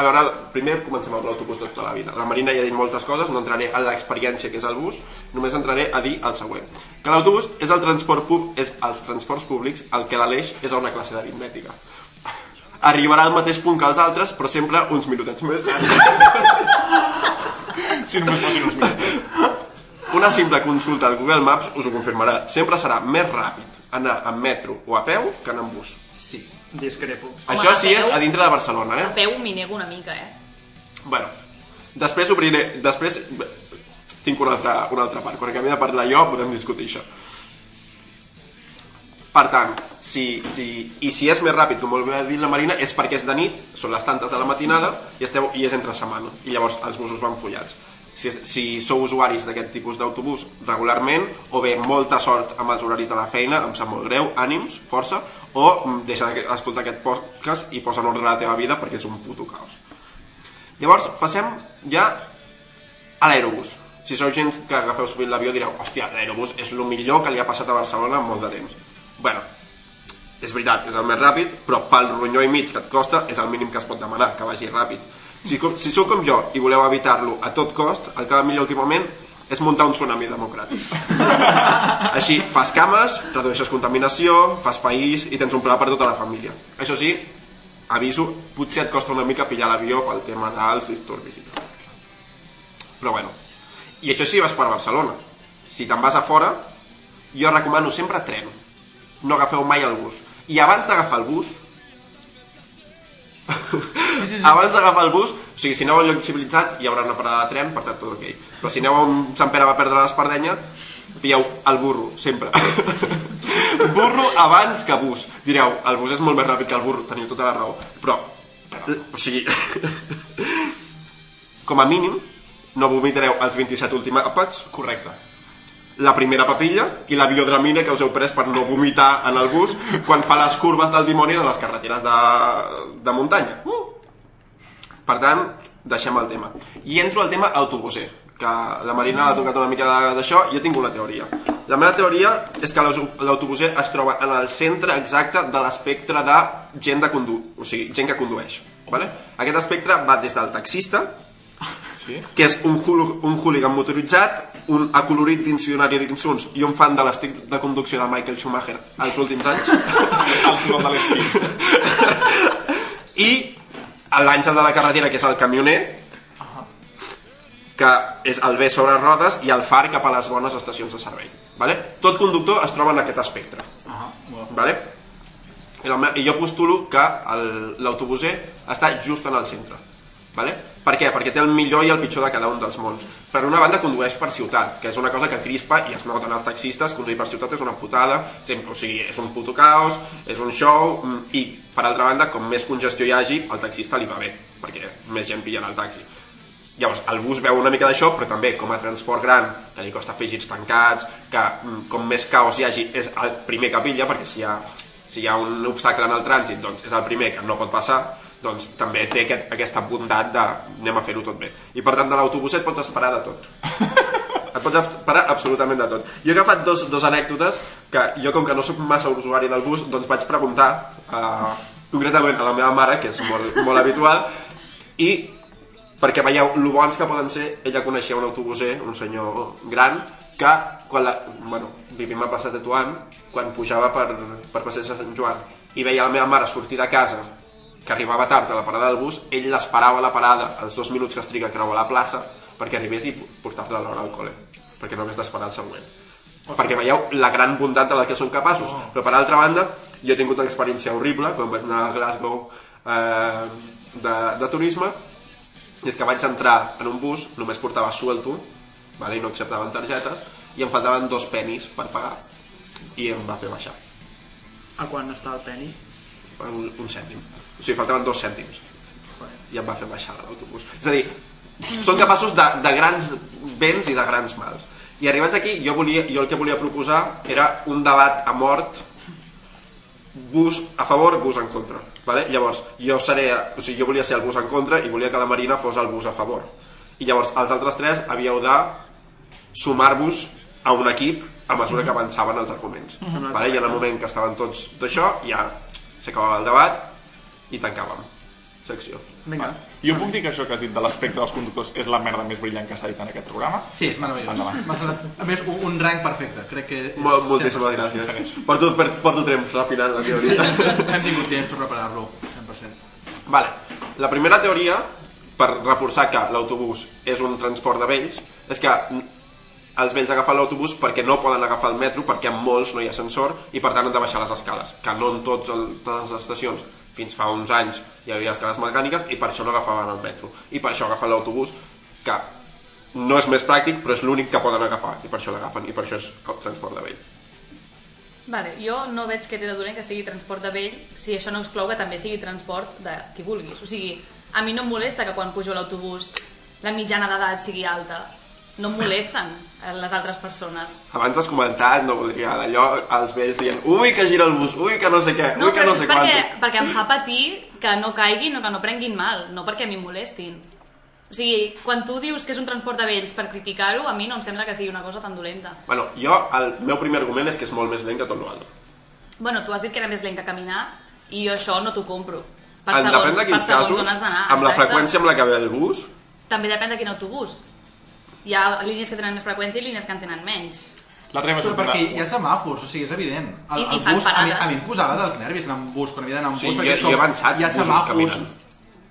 a veure, primer comencem amb l'autobús de tota la vida. La Marina ja ha dit moltes coses, no entraré en l'experiència que és el bus, només entraré a dir el següent. Que l'autobús és el transport públic, és els transports públics el que l'Aleix és a una classe d'aritmètica. Arribarà al mateix punt que els altres, però sempre uns minutets més Si només fossin uns minuts. Una simple consulta al Google Maps us ho confirmarà. Sempre serà més ràpid anar en metro o a peu que anar en bus. Sí. Discrepo. Home, Això a sí és peu- a dintre de Barcelona, A eh? peu m'hi nego una mica, eh? Bueno, després obriré... Després tinc una altra, una altra part. Quan acabi de parlar jo podem discutir això. Per tant, si, si, i si és més ràpid, com molt ha dit la Marina, és perquè és de nit, són les tantes de la matinada i, esteu, i és entre setmana. I llavors els busos van follats. Si, si sou usuaris d'aquest tipus d'autobús regularment, o bé molta sort amb els horaris de la feina, em sap molt greu, ànims, força, o mm, deixa d'escoltar aquest podcast i posa en ordre la teva vida perquè és un puto caos. Llavors, passem ja a l'aerobús. Si sou gent que agafeu sovint l'avió direu hòstia, l'aerobús és el millor que li ha passat a Barcelona en molt de temps. Bueno, és veritat, és el més ràpid, però pel ronyó i mig que et costa és el mínim que es pot demanar, que vagi ràpid. Si, com- si sou com jo i voleu evitar-lo a tot cost, el que va millor últimament és muntar un tsunami democràtic. Així, fas cames, redueixes contaminació, fas país i tens un pla per tota la família. Això sí, aviso, potser et costa una mica pillar l'avió pel tema dels disturbis i tot. Però bueno, i això sí vas per Barcelona. Si te'n vas a fora, jo recomano sempre tren. No agafeu mai el bus. I abans d'agafar el bus, abans d'agafar el bus, o sigui, si aneu a un lloc civilitzat hi haurà una parada de tren, per tant tot ok. Però si aneu a un Sant Pere va perdre l'Espardenya, pilleu el burro, sempre. burro abans que bus. Direu, el bus és molt més ràpid que el burro, teniu tota la raó. Però, o sigui, com a mínim, no vomitareu els 27 últims àpats, Correcte. La primera papilla i la biodramina que us heu pres per no vomitar en el bus quan fa les curves del dimoni de les carreteres de, de muntanya. Per tant, deixem el tema. I entro al tema autobuser, que la Marina l'ha tocat una mica d'això, jo tinc una teoria. La meva teoria és que l'autobuser es troba en el centre exacte de l'espectre de gent, de condu o sigui, gent que condueix. Vale? Aquest espectre va des del taxista, Sí? que és un, hul un hooligan motoritzat, un acolorit diccionari d'insults i un fan de l'estic de conducció de Michael Schumacher als últims anys. El túnel de l'esquí. I l'àngel de la carretera, que és el camioner, que és el bé sobre rodes i el far cap a les bones estacions de servei. Vale? Tot conductor es troba en aquest espectre. Vale? I, la, me- I jo postulo que l'autobuser està just en el centre. Vale? Per què? Perquè té el millor i el pitjor de cada un dels mons. Per una banda condueix per ciutat, que és una cosa que crispa i es nota en els taxistes, conduir per ciutat és una putada, sempre, o sigui, és un puto caos, és un show, mm, i per altra banda, com més congestió hi hagi, al taxista li va bé, perquè més gent pillen el taxi. Llavors, el bus veu una mica d'això, però també com a transport gran, que li costa fer girs tancats, que mm, com més caos hi hagi és el primer que pilla, perquè si hi ha, si hi ha un obstacle en el trànsit, doncs és el primer que no pot passar, doncs també té aquest, aquesta bondat de anem a fer-ho tot bé. I per tant, de l'autobús et pots esperar de tot. Et pots esperar absolutament de tot. Jo he agafat dos, dos anècdotes que jo, com que no sóc massa usuari del bus, doncs vaig preguntar uh, concretament a la meva mare, que és molt, molt habitual, i perquè veieu lo bons que poden ser, ella coneixia un autobuser, un senyor gran, que quan la, bueno, vivim a Plaça Tetuán, quan pujava per, per Passeig de Sant Joan i veia la meva mare sortir de casa que arribava tard a la parada del bus, ell l'esperava a la parada els dos minuts que es triga a creuar la plaça perquè arribés i portar-la a l'hora al col·le, perquè no hagués d'esperar el següent. Perquè veieu la gran bondat de la que són capaços. Però per altra banda, jo he tingut una experiència horrible quan vaig anar a Glasgow eh, de, de turisme i és que vaig entrar en un bus, només portava suelto, vale, i no acceptaven targetes, i em faltaven dos penis per pagar. I em va fer baixar, A quan està el penny? un, un cèntim. O sigui, faltaven dos cèntims. I em va fer baixar de l'autobús. És a dir, són capaços de, de grans béns i de grans mals. I arribats aquí, jo, volia, jo el que volia proposar era un debat a mort bus a favor, bus en contra. Vale? Llavors, jo seré, o sigui, jo volia ser el bus en contra i volia que la Marina fos el bus a favor. I llavors, els altres tres havíeu de sumar-vos a un equip a mesura que avançaven els arguments. Vale? I en el moment que estaven tots d'això, ja s'acabava el debat i tancàvem secció. Vinga. Jo puc dir que això que has dit de l'aspecte dels conductors és la merda més brillant que s'ha dit en aquest programa? Sí, és meravellós. Endavant. M'ha semblat, a més, un, un rang perfecte. Crec que... és Mol, moltíssimes 100%. gràcies. Porto, per, porto temps al final, la teoria. Hem tingut temps per preparar-lo, 100%. Vale. La primera teoria, per reforçar que l'autobús és un transport de vells, és que els vells agafen l'autobús perquè no poden agafar el metro, perquè en molts no hi ha ascensor i per tant han de baixar les escales, que no en tots el, totes les estacions fins fa uns anys hi havia escales mecàniques i per això no agafaven el metro. I per això agafen l'autobús, que no és més pràctic, però és l'únic que poden agafar, i per això l'agafen, i per això és el transport de vell. Vale, jo no veig que té de dolent que sigui transport de vell si això no exclou que també sigui transport de qui vulguis. O sigui, a mi no em molesta que quan pujo l'autobús la mitjana d'edat sigui alta. No molesten les altres persones. Abans has comentat, no voldria, d'allò, els vells dient ui, que gira el bus, ui, que no sé què, No, ui, que no sé és perquè, quantos. perquè em fa patir que no caiguin o que no prenguin mal, no perquè a mi em molestin. O sigui, quan tu dius que és un transport de vells per criticar-ho, a mi no em sembla que sigui una cosa tan dolenta. Bueno, jo, el meu primer argument és que és molt més lent que tot l'altre. Bueno, tu has dit que era més lent que caminar i jo això no t'ho compro. Per En segons, depèn de per quins segons casos, on has d'anar. amb la freqüència amb la que ve el bus, També depèn de quin autobús. Hi ha línies que tenen més freqüència i línies que en tenen menys. L'altre dia Però perquè hi ha semàfors, o sigui, és evident. El, I- i el fan bus, a mi, parades. a mi em posava dels nervis anar amb bus, quan havia d'anar amb Sí, bus, jo- perquè és jo com, avançat hi ha busos semàfors. caminant.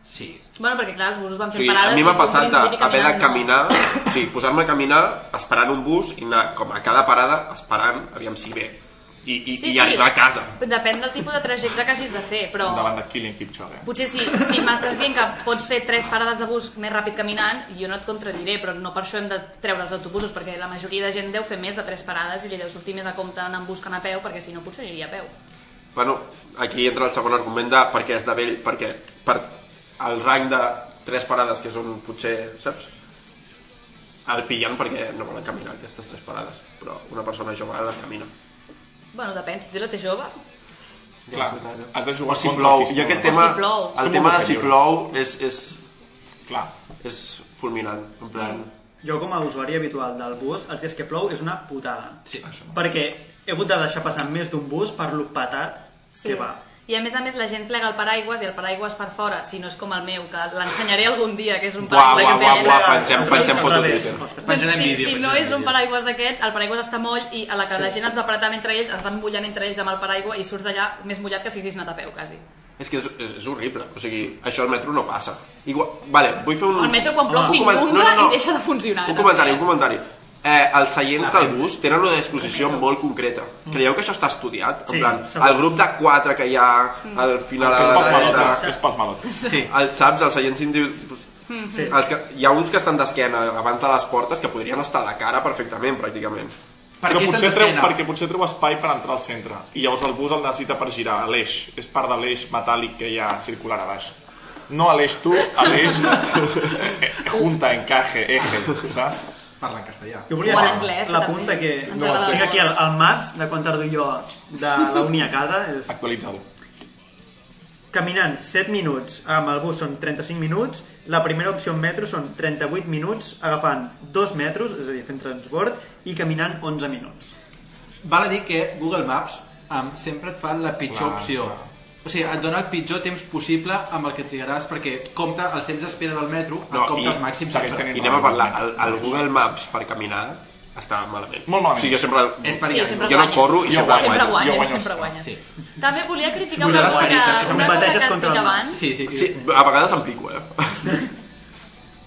Sí. Bueno, perquè clar, els busos van o fent sigui, parades a mi m'ha en passat principi, d'haver de caminant, caminar, o sigui, posar-me a caminar esperant un bus i anar com a cada parada esperant, aviam si ve, i, i, Sí, i sí, arribar a casa. Depèn del tipus de trajecte que hagis de fer, però davant de Killing Kipchoge. potser si, si m'estàs dient que pots fer tres parades de bus més ràpid caminant, jo no et contradiré, però no per això hem de treure els autobusos, perquè la majoria de gent deu fer més de tres parades i li deu sortir més a compte anar en bus que anar a peu, perquè si no potser aniria a peu. Bueno, aquí entra el segon argument de per què és de vell, perquè per el rang de tres parades, que són potser, saps? El pillen perquè no volen caminar aquestes tres parades, però una persona jove les camina. Bueno, depèn, si tu la té jove, Clar, has de O jugar si contra plou, el sistema. jo aquest O tema, si plou. el tema de si plou és, és, Clar, és fulminant, en plan... Jo com a usuari habitual del bus, els dies que plou és una putada. Sí. Perquè he hagut de deixar passar més d'un bus per lo patat Sí. que va. I a més a més la gent plega el paraigües i el paraigües per fora, si no és com el meu, que l'ensenyaré algun dia, que és un paraigües buah, que buah, ensenyaré. buah, pengem, pengem Al foto a revés. Twitter. Ostres. Penjarem si, si no és un paraigües d'aquests, el paraigües està moll i a la que la gent es va apretant entre ells, es van mullant entre ells amb el paraigua i surts d'allà més mullat que si haguessis anat a peu, quasi. És que és, és, és horrible, o sigui, això al metro no passa. Igual, vale, vull fer un... El metro quan plou un s'inunda no, no, no. i deixa de funcionar. Un comentari, un comentari. Eh, els seients del bus tenen una disposició molt concreta. Creieu que això està estudiat? En Sí, plan, el grup de quatre que hi ha al final és de pels la malotes, dreta, és pels malotes. Sí. el, saps, els seients individuals... Sí. Els que, hi ha uns que estan d'esquena abans de les portes que podrien estar a la cara perfectament, pràcticament. Per Però què potser treu, perquè potser treu espai per entrar al centre i llavors el bus el necessita per girar a l'eix, és part de l'eix metàl·lic que hi ha circular a baix. No a l'eix tu, a l'eix junta, encaje, eje, saps? Parla en castellà. Jo volia O en fer anglès, la punta també. que... Ens No, agrada tinc molt. aquí el, el maps de quan tardo jo de la uni a casa. És Actualitza-lo. caminant 7 minuts amb el bus són 35 minuts, la primera opció en metro són 38 minuts agafant 2 metros, és a dir, fent transport, i caminant 11 minuts. Val a dir que Google Maps um, sempre et fa la pitjor Clar, opció. clar. O sigui, et dona el pitjor temps possible amb el que trigaràs, perquè compta els temps d'espera del metro, No, compta i els màxims. tenint- I anem a parlar, el, el Google Maps per caminar està malament. Molt malament. O sigui, jo sempre... És Sí, allà. sempre Jo no corro i Jo sempre guanyo. Sempre guanyo. guanyes, guanyo sempre guanyes. Sí. També volia criticar Sí, una cosa, que, una una cosa que has contra dit abans. Sí, sí, sí. Sí, a vegades em pico, eh?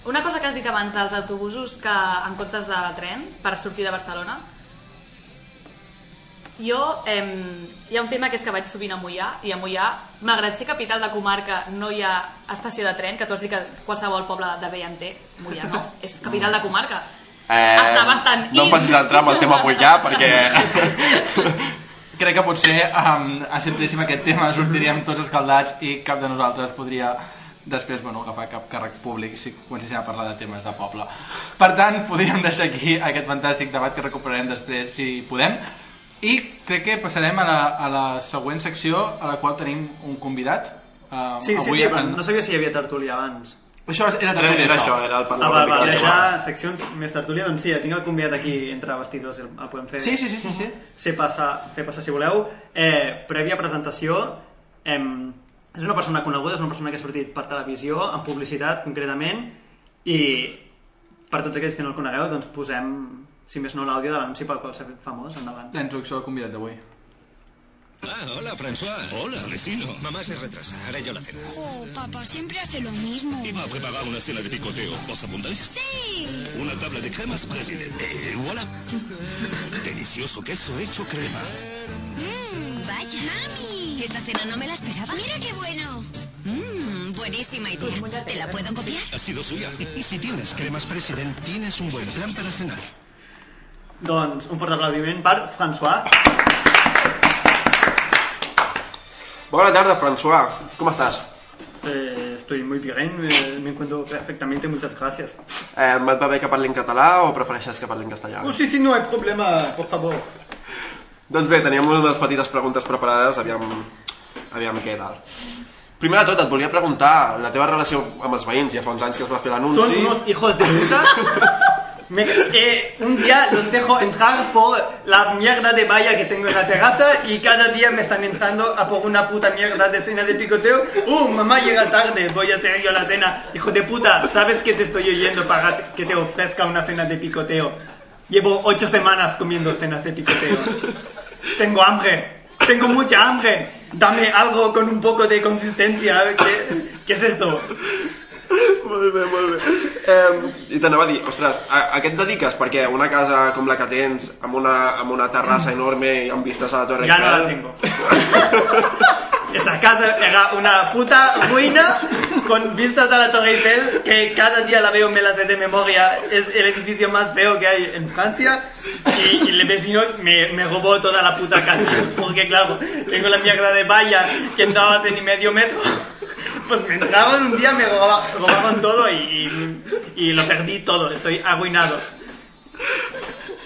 Una cosa que has dit abans dels autobusos que en comptes de tren per sortir de Barcelona. Jo, eh, hi ha un tema que és que vaig sovint a Mollà, i a Mollà, malgrat ser capital de comarca, no hi ha estació de tren, que tu has dit que qualsevol poble de bé en té, Mollà no, és capital de comarca. Eh, Està bastant No in. passis a entrar amb el tema Mollà, perquè... Crec que potser um, a centríssim aquest tema sortiríem tots escaldats i cap de nosaltres podria després bueno, agafar cap càrrec públic si comencéssim a parlar de temes de poble. Per tant, podríem deixar aquí aquest fantàstic debat que recuperarem després si podem. I crec que passarem a la, a la següent secció a la qual tenim un convidat. Uh, Sí, sí, sí, però no sabia si hi havia tertúlia abans. Això era, Era, tertúlia, era això, era el Ah, va, va, tema. deixar seccions més tertúlia, doncs sí, tinc el convidat aquí entre vestidors, el, el podem fer. Sí, sí, sí, sí, sí. Fer passar, fer passar si voleu. Eh, prèvia presentació, em, és una persona coneguda, és una persona que ha sortit per televisió, en publicitat concretament, i per tots aquells que no el conegueu, doncs posem, si més no, l'àudio de l'anunci pel qual s'ha fet famós, endavant. La introducció del convidat d'avui. Ah, hola, François. Hola, vecino. Mamá se retrasa. Haré yo la cena. Oh, papá siempre hace lo mismo. Iba a preparar una cena de picoteo. ¿Os apuntáis? Sí. Una tabla de cremas, presidente. Y voilà. Delicioso queso hecho crema. Mmm, vaya. Mami. Esta cena no me la esperaba. Mira qué bueno. Mmm, buenísima idea. ¿Te la puedo copiar? Ha sido suya. Si tienes cremas, president, tienes un buen plan para cenar. Doncs un fort aplaudiment per François. Bona tarda, François. Com estàs? Eh, estoy muy bien, eh, me encuentro perfectamente, muchas gracias. Eh, et va bé que parli en català o prefereixes que parli en castellà? Oh, sí, sí, no hay problema, por favor. Doncs bé, teníem unes petites preguntes preparades, aviam, aviam què tal. Primer de tot, et volia preguntar la teva relació amb els veïns, ja fa uns anys que es va fer l'anunci. unos hijos de puta. Me- eh, un día los dejo entrar por la mierda de valla que tengo en la terraza y cada día me están entrando a por una puta mierda de cena de picoteo. Uh, mamá llega tarde, voy a hacer yo la cena. Hijo de puta, ¿sabes que te estoy oyendo para que te ofrezca una cena de picoteo? Llevo ocho semanas comiendo cenas de picoteo. Tengo hambre, tengo mucha hambre. Dame algo con un poco de consistencia. ¿Qué, qué es esto? Molt bé, molt bé. Eh, I t'anava a dir, ostres, a, a què et dediques? Perquè una casa com la que tens, amb una, amb una terrassa enorme i amb vistes a la Torre Ya no la tengo. Esa casa era una puta ruina con vistas a la Torre Eiffel que cada día la veo, me la sé de memoria. Es el edificio más feo que hay en Francia y, y el vecino me, me robó toda la puta casa porque claro, tengo la mierda de valla que no hace ni medio metro. Pues me entraban un día, me roba- robaron todo y, y, y lo perdí todo. Estoy arruinado.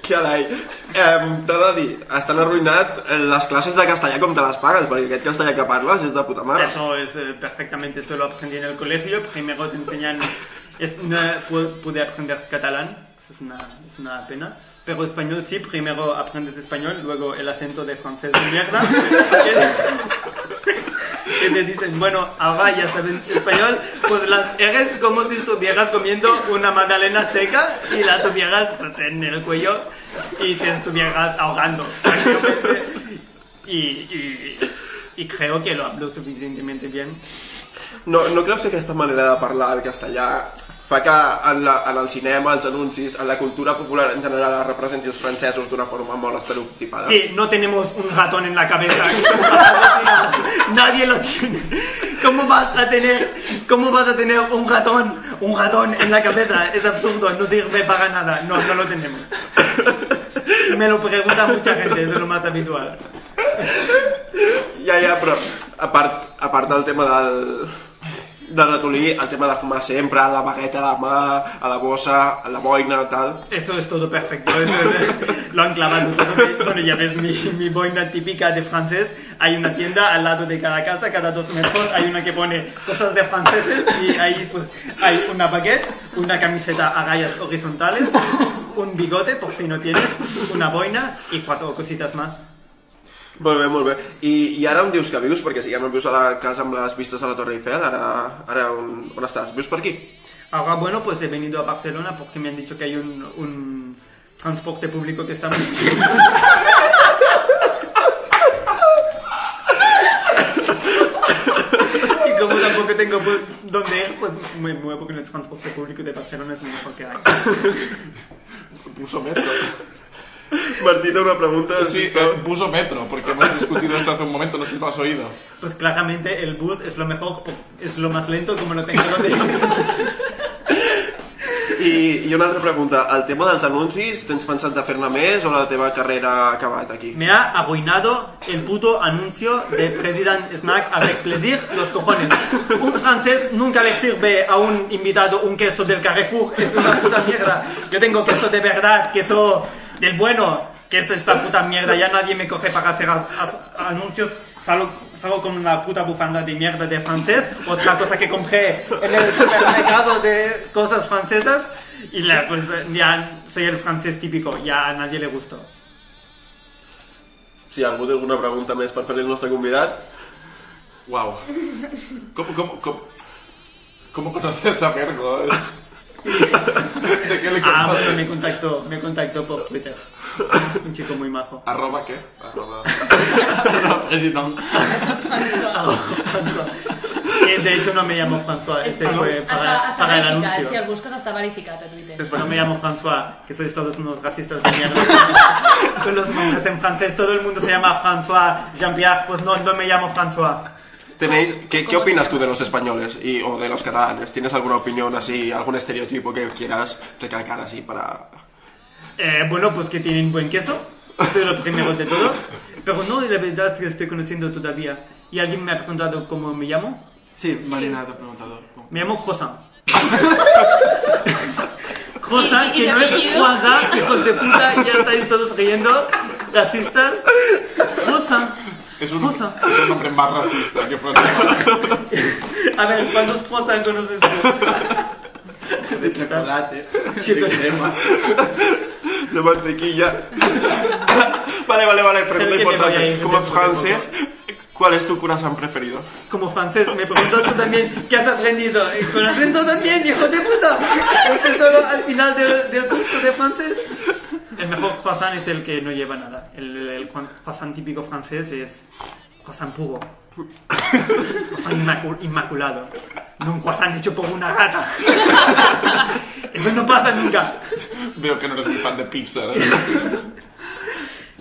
Carai. Eh, T'ha de dir, estan arruïnat eh, les classes de castellà com te les pagues, perquè aquest castellà que parles és de puta mare. Eso es eh, perfectamente, esto lo aprendí en el colegio. Primero te enseñan, es, no pu- pude aprender catalán, es una, es una pena. Pero español sí, primero aprendes español, luego el acento de francés de mierda. que, te dicen, bueno, ahora ya sabes español, pues las eres como si estuvieras comiendo una magdalena seca y la tuvieras pues, en el cuello y te estuvieras ahogando. Y, y, y creo que lo hablo suficientemente bien. No, no creus que aquesta manera de parlar el castellà fa que en, la, en el cinema, els anuncis, en la cultura popular en general es representi els francesos d'una forma molt estereotipada? Sí, no tenemos un ratón en la cabeza. Nadie lo tiene. ¿Cómo vas a tener, cómo vas a tener un ratón, un ratón en la cabeza? Es absurdo, no sirve para nada. No, no lo tenemos. Me lo pregunta mucha gente, eso es lo más habitual. Ja, ja, però a part, a part del tema del, del ratolí, el tema de fumar sempre, la bagueta a la mà, a la bossa, a la boina, tal... Eso es todo perfecto. Eso es- lo han clavado todo. Bueno, ya ves mi, mi boina típica de francés. Hay una tienda al lado de cada casa, cada dos metros hay una que pone cosas de franceses y ahí pues hay una baguette, una camiseta a rayas horizontales, un bigote por si no tienes, una boina y cuatro cositas más. Molt bé, molt bé. I, I ara on dius que vius? Perquè si ja no vius a la casa amb les vistes a la Torre Eiffel, ara, ara on, on estàs? Vius per aquí? Ahora, bueno, pues he venido a Barcelona porque me han dicho que hay un, un transporte público que está muy... y como tampoco tengo dónde ir, pues me muevo con el transporte público de Barcelona, es lo mejor que hay. Puso metro. Martí té una pregunta, Sí, eh, puso metro, porque hemos discutido esto hace un momento, no sé si lo has oído. Pues claramente el bus es lo mejor, es lo más lento como no tengo dónde ir. I, I una altra pregunta. El tema dels anuncis, tens pensat de fer-ne més o la teva carrera ha acabat aquí? Me ha arruinado el puto anuncio de President Snack avec plaisir los cojones. Un francés nunca le sirve a un invitado un queso del Carrefour, es una puta mierda. Yo tengo queso de verdad, queso del bueno, que esta esta puta mierda, ya nadie me coge para hacer as- as- anuncios. Salgo, salgo con una puta bufanda de mierda de francés, otra cosa que compré en el supermercado de cosas francesas, y la, pues ya soy el francés típico, ya a nadie le gustó. Si algú té alguna pregunta més per fer-li al nostre convidat, Wow. ¿Cómo, cómo, cómo, cómo conoces a Mergo? ¿De qué le Ah, bueno, me contactó, me contactó por Twitter. Un chico muy majo. ¿Arroba qué? Arroba... President. Que de hecho no me llamo François, este fue para, està para el anuncio. si el busques està verificat a Twitter. No me llamo François, que sois todos unos racistas de mierda. Con los nombres en francés, todo el mundo se llama François, Jean-Pierre, pues no, no me llamo François. Tenéis, ¿qué, ¿qué opinas tú de los españoles y, o de los catalanes? ¿Tienes alguna opinión así, algún estereotipo que quieras recalcar así para...? Eh, bueno, pues que tienen buen queso, esto es lo primero de todo. Pero no, la verdad es que estoy conociendo todavía. Y alguien me ha preguntado cómo me llamo. Sí, Marina t'ha preguntat. com- Me llamo ¿Y- y que de no es croissant, hijos de puta, ya estáis todos riendo, racistas. Croissant. Es un, es un nombre más racista que francés. A ver, ¿cuántos croissants conoces tú? De chocolate. De crema. De mantequilla. vale, vale, vale, pregunta importante. Como francés, ¿cuál es tu corazón preferido? Como francés, me preguntó tú también, ¿qué has aprendido? Con acento también, hijo de puta. Este solo al final del, del curso de francés. El mejor croissant es el que no lleva nada. El, el croissant típico francés es croissant puro. Croissant inmacu- inmaculado. No un croissant hecho por una gata. Eso no pasa nunca. Veo que no eres muy fan de Pixar. No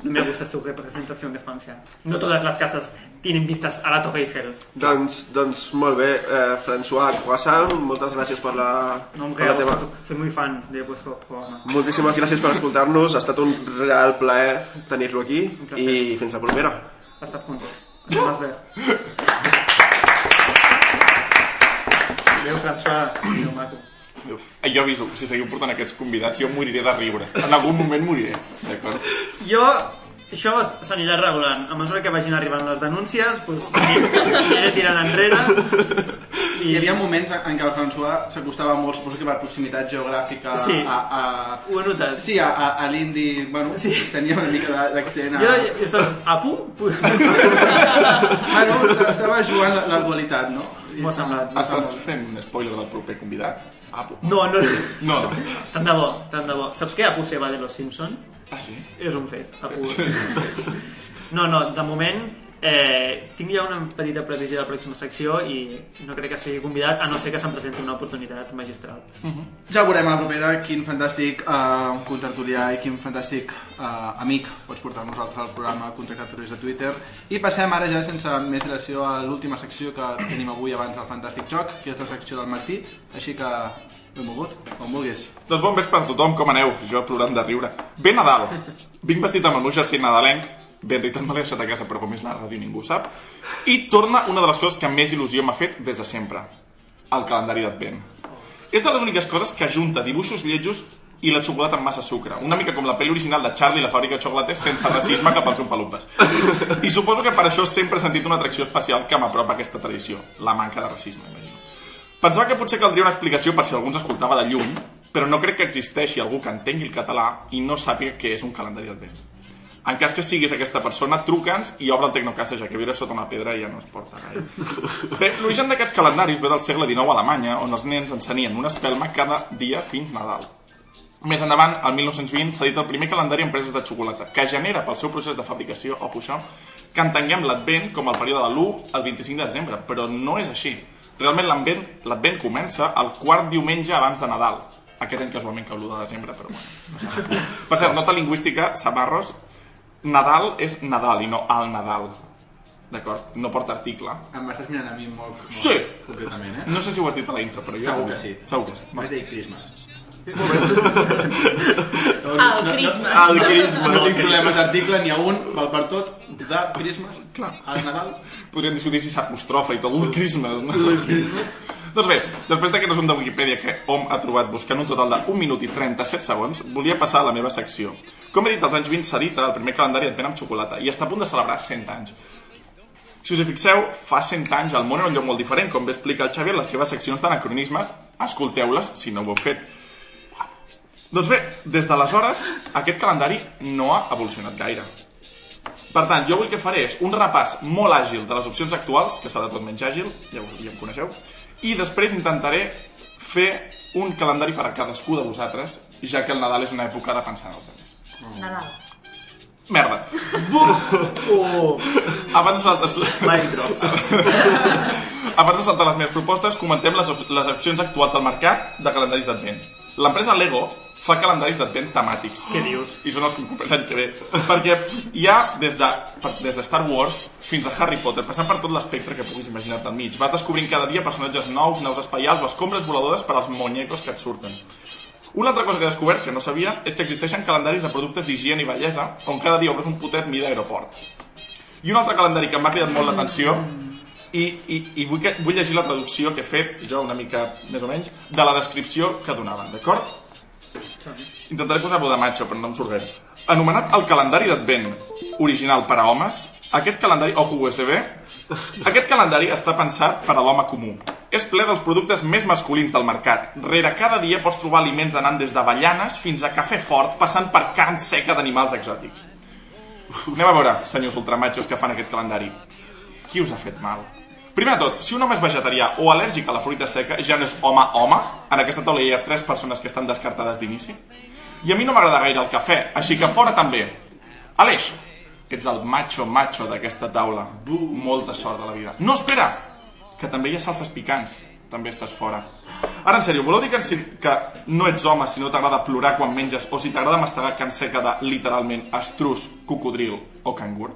me gusta su representación de Francia. No todas las casas tienen vistas a la Torre Eiffel. Doncs, doncs molt bé, eh, François Croissant, moltes gràcies per la, No, per la teva... Soy muy fan de vuestro programa. Moltíssimes gràcies per escoltar-nos, ha estat un real plaer tenir-lo aquí i fins la propera. Hasta pronto. Más ver. Adéu, François. Adéu, maco. Jo aviso, si seguiu portant aquests convidats, jo moriré de riure. En algun moment moriré, d'acord? Jo, això s'anirà regulant. A mesura que vagin arribant les denúncies, doncs, aniré tirant enrere. Hi havia moments en què el François s'acostava molt, suposo que per proximitat geogràfica Sí. a, a... Ho he notat. Sí, a, a, a l'indi, bueno, Sí. tenia una mica de- d'accent a... Jo estoy a punt. punt. Bueno, estava jugant la, la dualitat, no? M'ho ha semblat. Estàs semblat. fent un spoiler del proper convidat? Apu. No, no. No. Tant de bo, tant de bo. Saps que Apu se va de los Simpson? Ah, sí? És un fet. Apu. No, no, de moment eh, tinc ja una petita previsió de la pròxima secció i no crec que sigui convidat, a no ser que se'm presenti una oportunitat magistral. Ja veurem a la propera quin fantàstic uh, contertulià i quin fantàstic uh, amic pots portar amb nosaltres al programa contactat a través de Twitter. I passem ara ja sense més dilació a l'última secció que tenim avui abans del Fantàstic Joc, que és la secció del Martí, així que benvolgut, com vulguis. Doncs bon vespre a tothom, com aneu? Jo plorant de riure. Bé Nadal! Vinc vestit amb el meu jersei nadalenc, bé, en realitat me l'he deixat a casa, però com és la ràdio ningú sap. I torna una de les coses que més il·lusió m'ha fet des de sempre. El calendari d'advent. És de les úniques coses que junta dibuixos lletjos i la xocolata amb massa sucre. Una mica com la pel·li original de Charlie la fàbrica de xocolates sense racisme cap als umpalupes. I suposo que per això sempre he sentit una atracció especial que m'apropa aquesta tradició. La manca de racisme, imagino. Pensava que potser caldria una explicació per si algú ens escoltava de lluny, però no crec que existeixi algú que entengui el català i no sàpiga què és un calendari d'advent. En cas que siguis aquesta persona, truca'ns i obre el Tecnocasa, ja que viure sota una pedra ja no es porta gaire. Bé, l'origen d'aquests calendaris ve del segle XIX a Alemanya, on els nens encenien una espelma cada dia fins Nadal. Més endavant, al 1920, s'ha dit el primer calendari empreses de xocolata, que genera pel seu procés de fabricació, ojo això, que entenguem l'Advent com el període de l'1 al 25 de desembre, però no és així. Realment l'Advent comença el quart diumenge abans de Nadal. Aquest any casualment que l'1 de desembre, però bueno. Per cert, nota lingüística, Samarros, Nadal és Nadal i no al Nadal. D'acord? No porta article. Em m'estàs mirant a mi molt, molt Sí. concretament, eh? No sé si ho has dit a la intro, però jo... Segur que sí. Segur que sí. Vaig dir Christmas. El Christmas. El Christmas. No tinc problemes d'article ni a un, val per tot, de Christmas, Clar. al Nadal. Podríem discutir si s'apostrofa i tot, el Christmas, no? Doncs bé, després d'aquest resum de Wikipedia que hom ha trobat buscant un total de 1 minut i 37 segons, volia passar a la meva secció. Com he dit, als anys 20 s'edita el primer calendari advent amb xocolata i està a punt de celebrar 100 anys. Si us hi fixeu, fa 100 anys el món era un lloc molt diferent, com bé explica el Xavi en les seves seccions d'anacronismes. Escolteu-les si no ho heu fet. Doncs bé, des d'aleshores, aquest calendari no ha evolucionat gaire. Per tant, jo avui el que faré és un repàs molt àgil de les opcions actuals, que serà tot menys àgil, ja, ho, ja em coneixeu, i després intentaré fer un calendari per a cadascú de vosaltres, ja que el Nadal és una època de pensar en els altres. Nadal. Merda. Oh, Abans de saltar... mic drop. Abans de saltar les meves propostes, comentem les, op- les opcions actuals del mercat de calendaris d'advent. L'empresa Lego fa calendaris d'advent temàtics. Què dius? I són els que compré l'any que ve. Perquè hi ha des de, per- des de Star Wars fins a Harry Potter, passant per tot l'espectre que puguis imaginar-te al mig. Vas descobrint cada dia personatges nous, naus espaials o escombres voladores per als muñecos que et surten. Una altra cosa que he descobert, que no sabia, és que existeixen calendaris de productes d'higiene i bellesa on cada dia obres un putet mida aeroport. I un altre calendari que m'ha cridat molt l'atenció i, i, i vull, que, vull llegir la traducció que he fet, jo una mica més o menys, de la descripció que donaven, d'acord? Intentaré posar-ho de macho, però no em surt gaire. Anomenat el calendari d'advent original per a homes, aquest calendari, ojo USB, aquest calendari està pensat per a l'home comú. És ple dels productes més masculins del mercat. Rere cada dia pots trobar aliments anant des d'avellanes fins a cafè fort, passant per carn seca d'animals exòtics. Anem a veure, senyors ultramachos que fan aquest calendari. Qui us ha fet mal? Primer de tot, si un home és vegetarià o al·lèrgic a la fruita seca, ja no és home-home. En aquesta taula hi ha tres persones que estan descartades d'inici. I a mi no m'agrada gaire el cafè, així que fora també. Aleix, ets el macho-macho d'aquesta taula. Molta sort de la vida. No, espera! Que també hi ha salses picants. També estàs fora. Ara, en sèrio, voleu dir que, si, que no ets home si no t'agrada plorar quan menges o si t'agrada mastegar carn seca de, literalment, estrus, cocodril o cangur?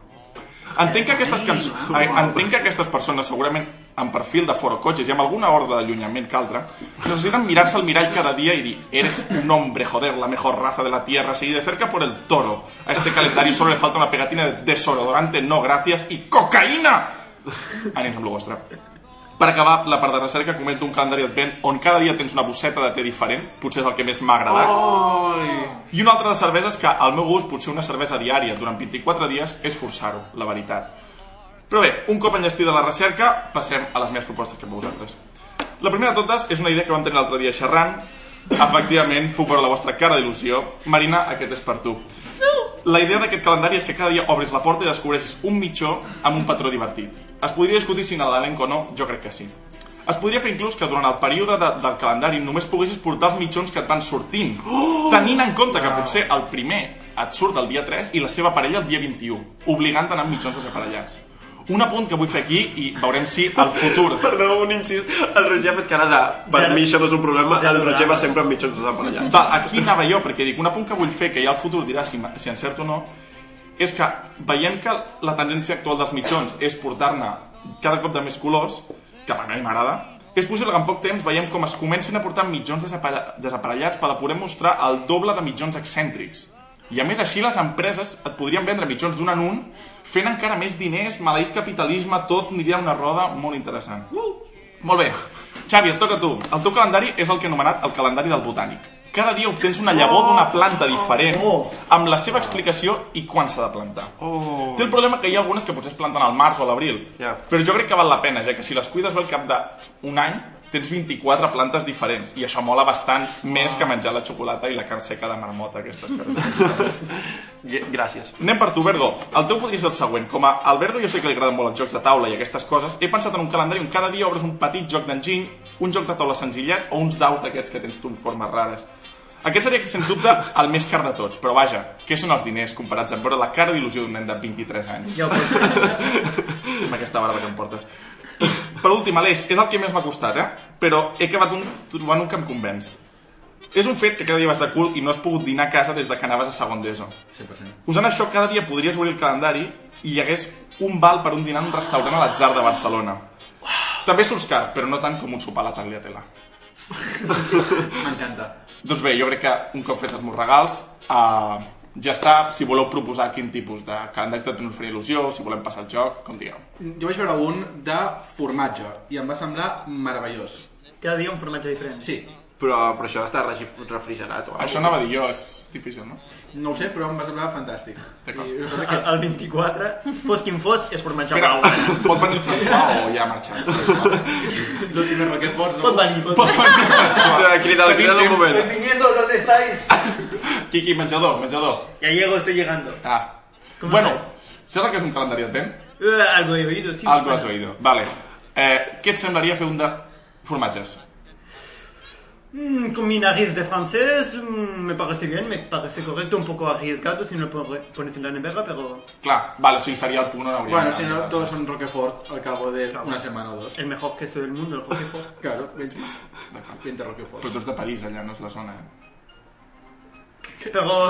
Entenc que aquestes, cançó... Ai, entenc que aquestes persones, segurament amb perfil de forocotxes i amb alguna ordre d'allunyament que altra, necessiten mirar-se al mirall cada dia i dir eres un hombre, joder, la mejor raza de la tierra, seguí de cerca por el toro. A este calendario solo le falta una pegatina de desodorante, no gracias, i cocaïna! Ànims amb lo vostre. Per acabar, la part de recerca comento un calendari advent on cada dia tens una bosseta de té diferent, potser és el que més m'ha agradat. I una altra de cerveses que, al meu gust, potser una cervesa diària durant 24 dies és forçar-ho, la veritat. Però bé, un cop enllestida la recerca, passem a les meves propostes que vosaltres. La primera de totes és una idea que vam tenir l'altre dia xerrant. Efectivament, puc veure la vostra cara d'il·lusió. Marina, aquest és per tu. La idea d'aquest calendari és que cada dia obris la porta i descobreixis un mitjó amb un patró divertit. Es podria discutir si nadalenc o no, jo crec que sí. Es podria fer inclús que durant el període de, del calendari només poguessis portar els mitjons que et van sortint, oh! tenint en compte que potser el primer et surt el dia 3 i la seva parella el dia 21, obligant a anar amb mitjons desaparellats. Un apunt que vull fer aquí i veurem si el futur... Perdó, un incís. El Roger ha fet cara de... Per Zero. mi això no és un problema. Zero El Roger va sempre amb mitjons desaparellats. Va, aquí anava jo, perquè dic, un apunt que vull fer, que ja el futur dirà si, si encerto o no, és que veient que la tendència actual dels mitjons és portar-ne cada cop de més colors, que a mi m'agrada, és possible que en poc temps veiem com es comencin a portar mitjons desapare- desaparellats per a poder mostrar el doble de mitjons excèntrics. I a més així les empreses et podrien vendre mitjons d'un en un, fent encara més diners, maleït capitalisme, tot aniria una roda molt interessant. Uh! Molt bé. Xavi, et toca a tu. El teu calendari és el que he anomenat el calendari del botànic. Cada dia obtens una llavor d'una planta diferent, Oh. amb la seva explicació i quan s'ha de plantar. Oh. Té el problema que hi ha algunes que potser es planten al març o a l'abril, Ja. però jo crec que val la pena, ja que si les cuides bé al cap d'un any, tens 24 plantes diferents, i això mola bastant més que menjar la xocolata i la carn seca de marmota, aquestes coses. Gràcies. Anem per tu, Bergo. El teu podria ser el següent. Com a al Bergo jo sé que li agraden molt els jocs de taula i aquestes coses, he pensat en un calendari on cada dia obres un petit joc d'enginy, un joc de taula senzillet o uns daus d'aquests que tens tu en formes rares. Aquest seria, sens dubte, el més car de tots, però vaja, què són els diners comparats amb veure la cara d'il·lusió d'un nen de 23 anys? Ja ho pots fer. amb aquesta barba que em portes. Per últim, Aleix, és el que més m'ha costat, eh? Però he acabat un, trobant un que em convenç. És un fet que cada dia vas de cul i no has pogut dinar a casa des de que anaves a segon d'ESO. 100%. Usant això, cada dia podries obrir el calendari i hi hagués un val per un dinar en un restaurant a l'Atzar de Barcelona. També surts car, però no tant com un sopar a la tagliatella. M'encanta. Doncs bé, jo crec que un cop fets els meus regals, uh, ja està. Si voleu proposar quin tipus de calendari de us faria il·lusió, si volem passar el joc, com digueu. Jo vaig veure un de formatge i em va semblar meravellós. Cada dia un formatge diferent. Sí, Però, però això està refrigerat o Això anava a dir jo, és difícil, no? no ho sé, però em va semblar fantàstic. D'acord. I que... el 24, fos quin fos, és formatge Espera, blau. pot venir el François o ja ha marxat? L'últim Roquefort... Pot venir, pot Pot venir. venir el François. Crida, crida un moment. Viniendo, ¿dónde estáis? Quiqui, menjador, menjador. Ya llego, estoy llegando. Ah. ¿Cómo Bueno, el que és un calendari advent? Eh, algo he oído, sí. Algo has oído. Vale. Eh, què et semblaria fer un de formatges? Mm, con mi nariz de francés mm, me parece bien, me parece correcto, un poco arriesgado si no pones en la nevera, pero Clar, vale, o sigui, seria el punt on. Bueno, si no, todos son Roquefort al cabo de una semana o dos. el mejor queso del mundo, el Roquefort. Claro, 20, 20 Roquefort. Però tu ets de París, allà no és la zona. Eh? Pero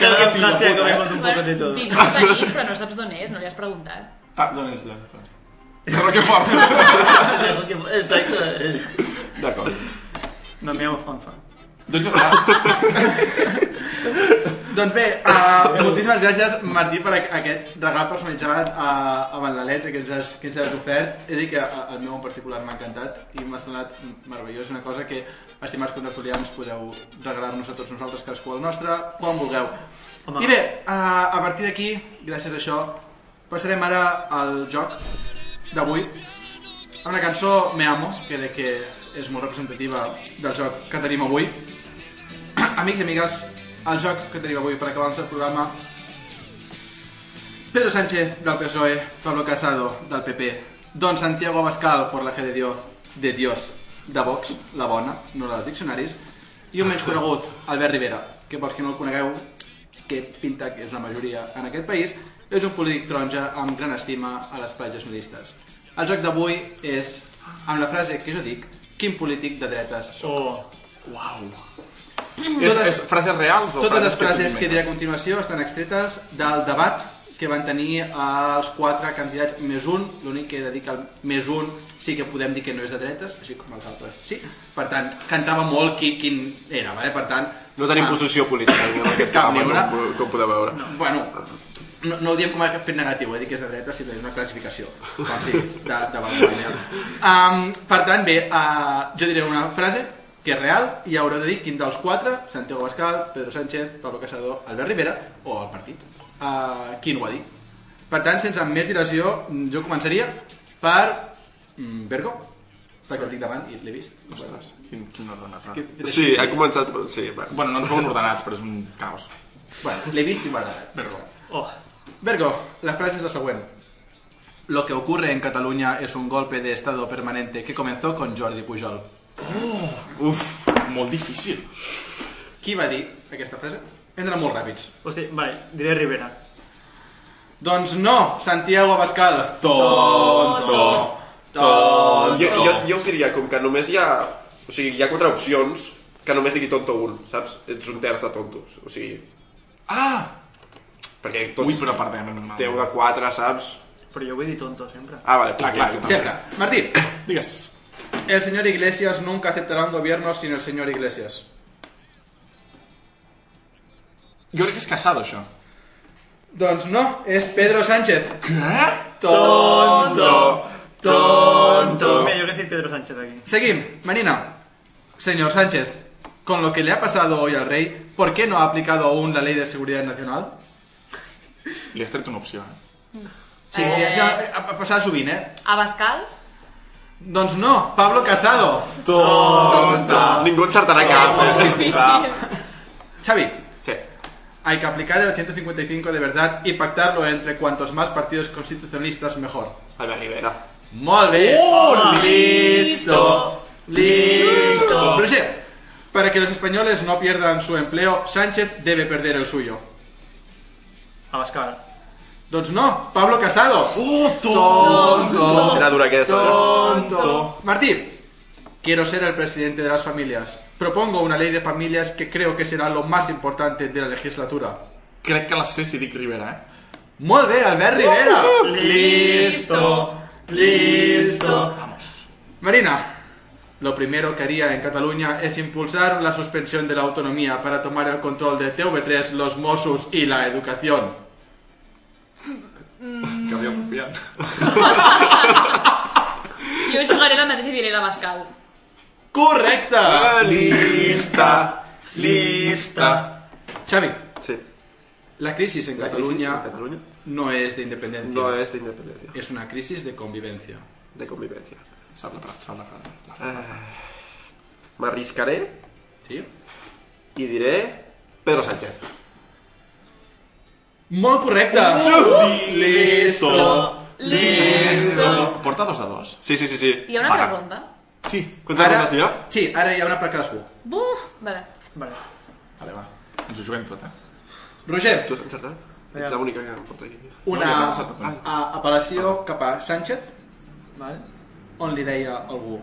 cada en Francia comemos un poco de todo. Vius a París, però no saps d'on és, no li has preguntat. Ah, d'on ets? De, de Roquefort. El Roquefort, Exacto. eh. D'acord. No, me llamo François. Doncs ja està. Doncs bé, uh, moltíssimes gràcies, Martí, per aqu- aquest regal personalitzat uh, amb la letra que ens has, que ens has ofert. He dit que uh, el meu en particular m'ha encantat i m'ha semblat meravellós. És una cosa que, estimats contertulians, podeu regalar-nos a tots nosaltres, cadascú el nostre, quan vulgueu. Home. I bé, uh, a partir d'aquí, gràcies a això, passarem ara al joc d'avui amb una cançó Me Amo, que crec que és molt representativa del joc que tenim avui. Amics i amigues, el joc que tenim avui per acabar el nostre programa Pedro Sánchez del PSOE, Pablo Casado del PP, Don Santiago Abascal por la G de Dios, de Dios de Vox, la bona, no la dels diccionaris, i un menys conegut, Albert Rivera, que pels que no el conegueu, que pinta que és una majoria en aquest país, és un polític taronja amb gran estima a les platges nudistes. El joc d'avui és, amb la frase que jo dic, quin polític de dretes sóc. Oh, és, és frases reals o Totes les tu frases que diré a continuació estan extretes del debat que van tenir els quatre candidats més un. L'únic que he de dir que el més un sí que podem dir que no és de dretes, així com els altres sí. Per tant, cantava molt qui, quin era, vale? per tant... No tenim ah, posició política en aquest Cap ni una. com, com podeu veure. No. Bueno, no, no ho diem com a fet negatiu, he dit que és de dreta, si és una classificació, com sí, de, de vanguardia. Um, per tant, bé, uh, jo diré una frase que és real i haureu de dir quin dels quatre, Santiago Bascal, Pedro Sánchez, Pablo Casado, Albert Rivera o el partit, uh, quin ho ha dit. Per tant, sense més dilació, jo començaria per mm, Bergo, perquè el tinc davant i l'he vist. Ostres, quin, quin ordenat. Que- Sí, ha començat... Sí, bueno. Bueno, no ens veuen ordenats, però és un caos. Bueno, l'he vist i m'ha agradat. Bergo. oh. Bergo, la frase es la siguiente. Lo que ocurre en Cataluña es un golpe de estado permanente que comenzó con Jordi Pujol. Uf, molt difícil. Qui va dir aquesta frase? Hem d'anar molt ràpids. Hostia, vale, diré Rivera. Doncs no, Santiago Abascal. Tonto. Tonto. Jo, jo, jo us diria, com que només hi ha... O sigui, hi ha quatre opcions, que només digui tonto un, saps? Ets un terç de tontos. O sigui, Ah! perquè tots Ui, però perdem. teu de quatre, saps? Pero yo voy de tonto siempre. Ah, vale, Clar, clar, jo també. Sempre. Martí, Digues. El señor Iglesias nunca aceptará un gobierno sin el señor Iglesias. Jo crec que és Casado, això. Doncs no, és Pedro Sánchez. Què? Tonto. Tonto. Mira, yo que soy Pedro Sánchez aquí. Seguim, Marina. Señor Sánchez, con lo que le ha pasado hoy al rey, ¿por qué no ha aplicado aún la ley de seguridad nacional? Li has tret una opció, eh? Sí, Eh. ja ha, ha passat sovint, eh? Abascal? Doncs no, Pablo Casado. Tonto. Ningú encertarà cap. Molt difícil. Xavi, Sí. Hay que aplicar el 155 de verdad y pactarlo entre cuantos más partidos constitucionalistas mejor. Albert Rivera. Molt bé. listo. Listo. Roger, para que los españoles no pierdan su empleo, Sánchez debe perder el suyo. Abascal. Doncs no, Pablo Casado. Tonto. Era dura aquesta. eh? Tonto. Martí, quiero ser el presidente de las familias. Propongo una ley de familias que creo que será lo más importante de la legislatura. Crec que la sé si dic Rivera, eh? Molt bé, Albert Rivera. Listo. Listo. Marina, lo primero que haría en Cataluña es impulsar la suspensión de la autonomía para tomar el control de TV3, los Mossos y la educación. Que havia confiat. Jo jugaré la mateixa i diré la Bascal. Correcte. Lista. Lista. Xavi, Sí. la crisis en La Cataluña crisis en Cataluña no es de independencia. no és d'independencia, Es una crisis de convivencia. de convivència. Sap la frase, frase. M'arriscaré ¿Sí? i diré Pedro Sánchez. Molt correcte. Listo. Listo. Porta dos de dos. Sí, sí, sí, sí. Hi ha una altra Para. ronda? Sí. Quantes Ara, ha? sí, ara hi ha una per cadascú. Buf, vale. Vale. Vale, va. Ens ho juguem tot, eh? Roger, Tu has encertat? Ets l'única que em porta aquí. una No, jo també. a- apel·lació cap a Sánchez Vale. on li deia algú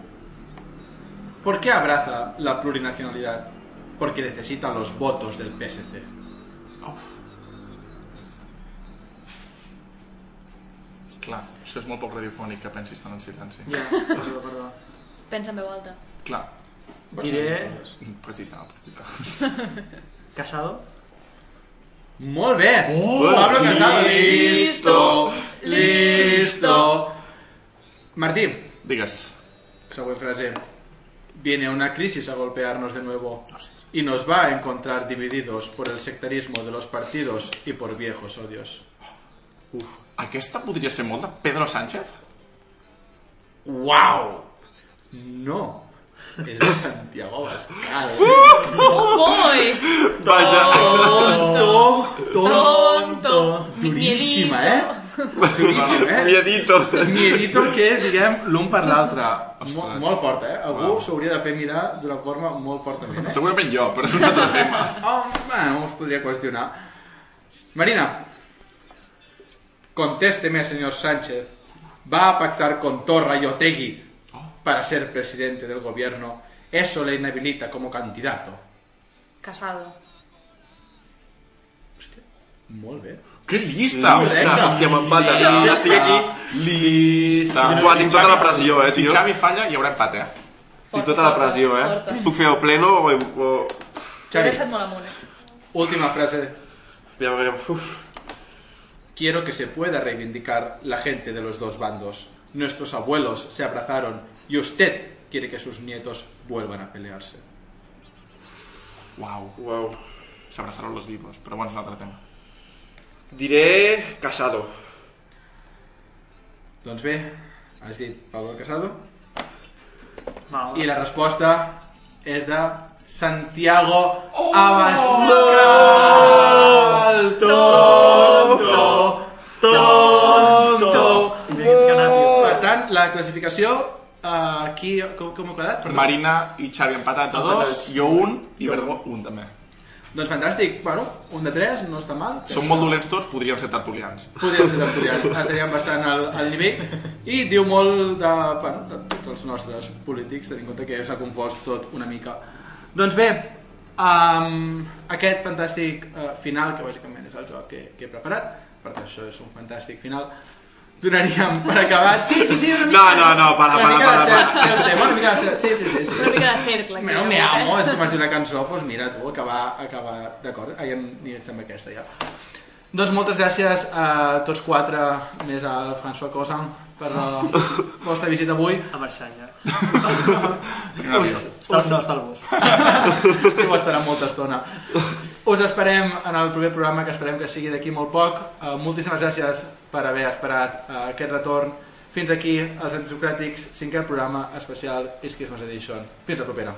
¿Por qué abraza la plurinacionalidad? Porque necesita los votos del PSC. Clar, això és molt poc radiofònic que pensis tant en silenci. Ja, perdó, perdó. Pensa en veu alta. Clar. Diré Pesita, pesita. Casado. Molt bé! Pablo Casado. Listo! Listo! Martí, Digues. següent frase. Viene una crisis a golpearnos de nuevo y nos va a encontrar divididos por el sectarismo de los partidos y por viejos odios. Aquesta podria ser molt de Pedro Sánchez? ¡Wow! No. Es de Santiago Abascal. Oh boy! Vaja. Tonto, tonto. Duríssima, eh? Duríssima, Mi eh? editor. Miedito que, diguem, l'un per l'altre. Ostres. Mo- Molt fort, eh? Algú Wow. s'hauria de fer mirar d'una forma molt fortament, eh? Segurament jo, però és un altre tema. Oh, bueno, us podria qüestionar. Marina, contésteme, señor Sánchez. ¿Va a pactar con Torra y Otegui para ser presidente del gobierno? Eso le inhabilita como candidato. Casado. Molt bé. Que llista! Hòstia, m'empata. Ja estic aquí. Lista. Buah, tinc tota la pressió, eh, Si tio. Xavi falla, hi haurà empat, eh? Tinc tota la pressió, eh? Puc fer el pleno o... o... Xavi, deixat molt amunt, eh? última frase. Ja, ja, uf. Quiero que se pueda reivindicar la gente de los dos bandos. Nuestros abuelos se abrazaron y usted quiere que sus nietos vuelvan a pelearse. Uau. Uau. S'abraçaran los vivos, però bueno, un altre tema. Diré Casado. Doncs bé, has dit Pablo Casado Mal. i la resposta és de Santiago Abascal. Tonto, tonto. Per tant, la classificació eh, aquí com, com ha quedat? Perdó. Marina i Xavi empatats a dos, jo un i Vergo un també. Doncs fantàstic, bueno, un de tres, no està mal. Som molt dolents tots, podríem ser tertulians. Podríem ser tertulians, estaríem bastant al, al nivell i diu molt de, bueno, de tots els nostres polítics, tenint en compte que s'ha confós tot una mica. Doncs bé, um, aquest fantàstic uh, final, que bàsicament és el joc que, que he preparat, per tant això és un fantàstic final, donaríem per acabat... Sí, sí, sí, una mica... No, no, no, para, una para, mica para, de para. el tema, una mica de cert, sí, sí, sí. sí. Una mica de cercle. aquí, Bueno, me amo, és com es diu la cançó, doncs mira tu, acabar, acabar d'acord, ja ni amb aquesta ja. Doncs moltes gràcies a tots quatre, més al François Cosan, per la vostra visita avui. A marxar ja. Avió. Està, no, està al bus. I ho estarà molta estona. Us esperem en el proper programa, que esperem que sigui d'aquí molt poc. Uh, moltíssimes gràcies per haver esperat uh, aquest retorn. Fins aquí, els Antisocràtics, cinquè programa especial Is Christmas Edition. Fins la propera.